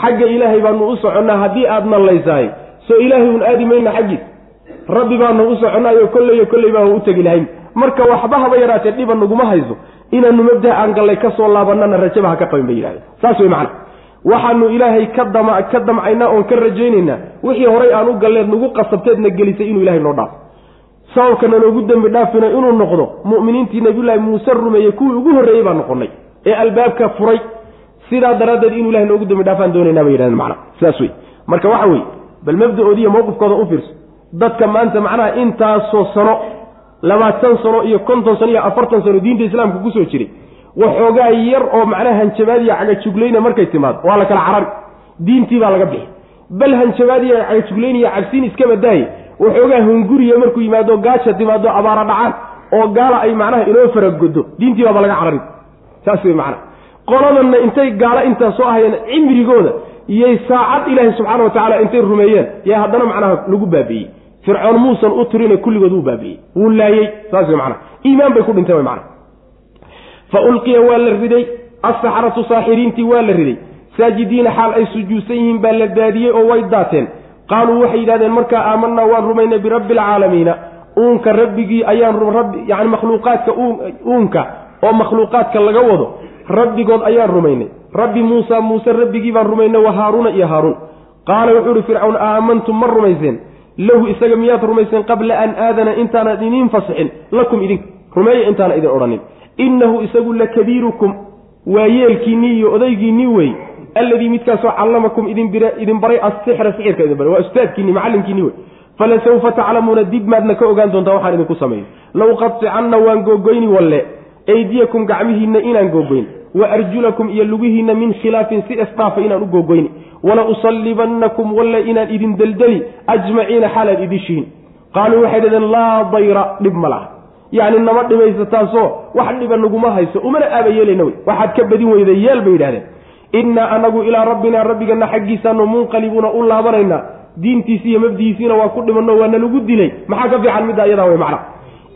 Xagga ilaahay baanu u soconnaa haddii aadna laysahay soo ilaahay un aadi mayna xaggiis rabbi baanu u soconnaayo kolleyo kolley baanu u tegi lahayn. Marka waxba haba yaraatee dhiba naguma hayso. Inaanu mabda aan gallay ka soo laabanana rajaba ha ka qabin bay yidhahdeen. Saas wey macana waxaanu ilaahay ka dam ka damcaynaa oon ka rajaynaynaa. Wixii horay aan u galleed nagu qasabteedna gelisay inuu ilahay noo dhaafo sababkana noogu dembi dhaafina inuu noqdo mu'miniintii nabiyullaahi muuse rumeeyey kuwii ugu horreeyey baan noqonnay ee albaabka furay. Sidaa daraaddeed inuu ilahay noogu dembi dhaafaan doonaynaa bay yidhahdeen macna sidaas wey marka waxa weeye bal mabda-oodiiyo mowqifkooda u fiirso. Dadka maanta macnaha intaasoo sano labaatan sano iyo konton sano iyo afartan sano diinta islaamka ku soo jiray waxoogaa yar oo macnaha hanjabaadiya cagajuglayna markay timaado waa la kala carari. Diintii baa laga bixi. Bal hanjabaadiya cagajuglayniya cabsiin iskaba daaye waxoogaa hunguriya markuu yimaado gaaja timaado abaara dhacaan oo gaala ay macnaha inoo faragodo diintii baaba laga carari saas wey macnaha. Qoladanna intay gaalo intaa soo ahayeen cimrigooda iyay saacad ilaahi subxaana wa tacala intay rumeeyeen yaa haddana macnaha lagu baabi'iyey. Fircoon muusan u tirina kulligood wuu baabi'iyey. Wuu laayey saas wey macnaha. Iimaan bay ku dhinteen way macnaha fa ulqiya waa la riday assaxratu saaxiriintii waa la riday. Saajidiina xaal ay sujuudsan yihiin baa la daadiyey oo way daateen. Qaaluu waxay yidhahdeen markaa aamanaa waan rumaynay birabbi alcaalamiina uunka rabbigii ayaan yani makhluuqaadka uunka oo makhluuqaadka laga wado rabbigood ayaan rumaynay. Rabbi muusa muuse rabbigii baan rumaynay wa haaruuna iyo haaruun qaala wuxuu ihi fircawn aamantum ma rumayseen. Lahu isaga miyaad rumayseen qabla an aadana intaanad iniin fasixin. Lakum idinka rumeeya intaana idin odhanin innahu isagu lakabiirukum waa yeelkiinnii iyo odaygiinnii wey alladii midkaasoo callamakum idin baray asixra sixirka idin baray waa ustaadkiinni macallimkiinni wey falasawfa taclamuuna dib maadna ka ogaan doontaa waxaan idinku sameeyey. Low qadsicanna waan googoyni walle aydiyakum gacmihiinna inaan googoyn wa arjulakum iyo lugihiinna min khilaafin si isdhaafa inaan u googoyni wala usallibannakum walle inaan idin deldeli ajmaciina xaalaad idishihin qaaluu waxay dhahdeen laa dayra dhib ma laha yacni nama dhibaysataasoo wax dhiba naguma hayso umana aaba yeelayna wey. Waxaad ka badin weyda yeel bay yidhahdeen innaa anagu ilaa rabbinaa rabbigana xaggiisaanu munqalibuuna u laabanaynaa diintiisi iyo mabdihiisiina waa ku dhimanno waa nalagu dilay. Maxaa ka fiican middaa iyadaa wey macna.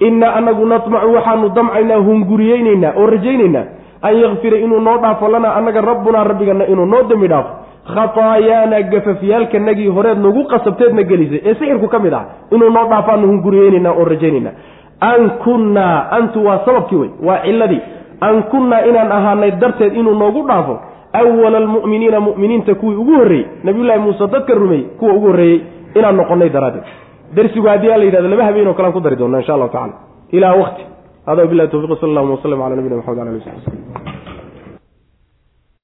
Innaa anagu natmacu waxaanu damcaynaa hunguriyeynaynaa oo rajaynaynaa an yakfira inuu noo dhaafo lanaa annaga rabbunaa rabbigana inuu noo dembi dhaafo. Khataayaana gafafyaalkanagii horeed nagu qasabteedna gelisay. Ee sixirku ka mid ah inuu noo dhaafaanu hunguriyeynaynaa oo rajaynaynaa an kunnaa antu waa sababkii wey waa ciladii an kunnaa inaan ahaanay darteed inuu noogu dhaafo awala almu'miniina mu'miniinta kuwii ugu horreeyey nabiyullaahi muuse dadka rumeeyey kuwa ugu horreeyey inaan noqonnay daraaddeed. Darsigu haddii ala yidhahdo laba habeenoo kalean ku dari doona insha allahu tacala ilaa waqti. Hada wabilahi tawfiq sal allahuma waslm cala nabiyina maxamed ala ali w sabi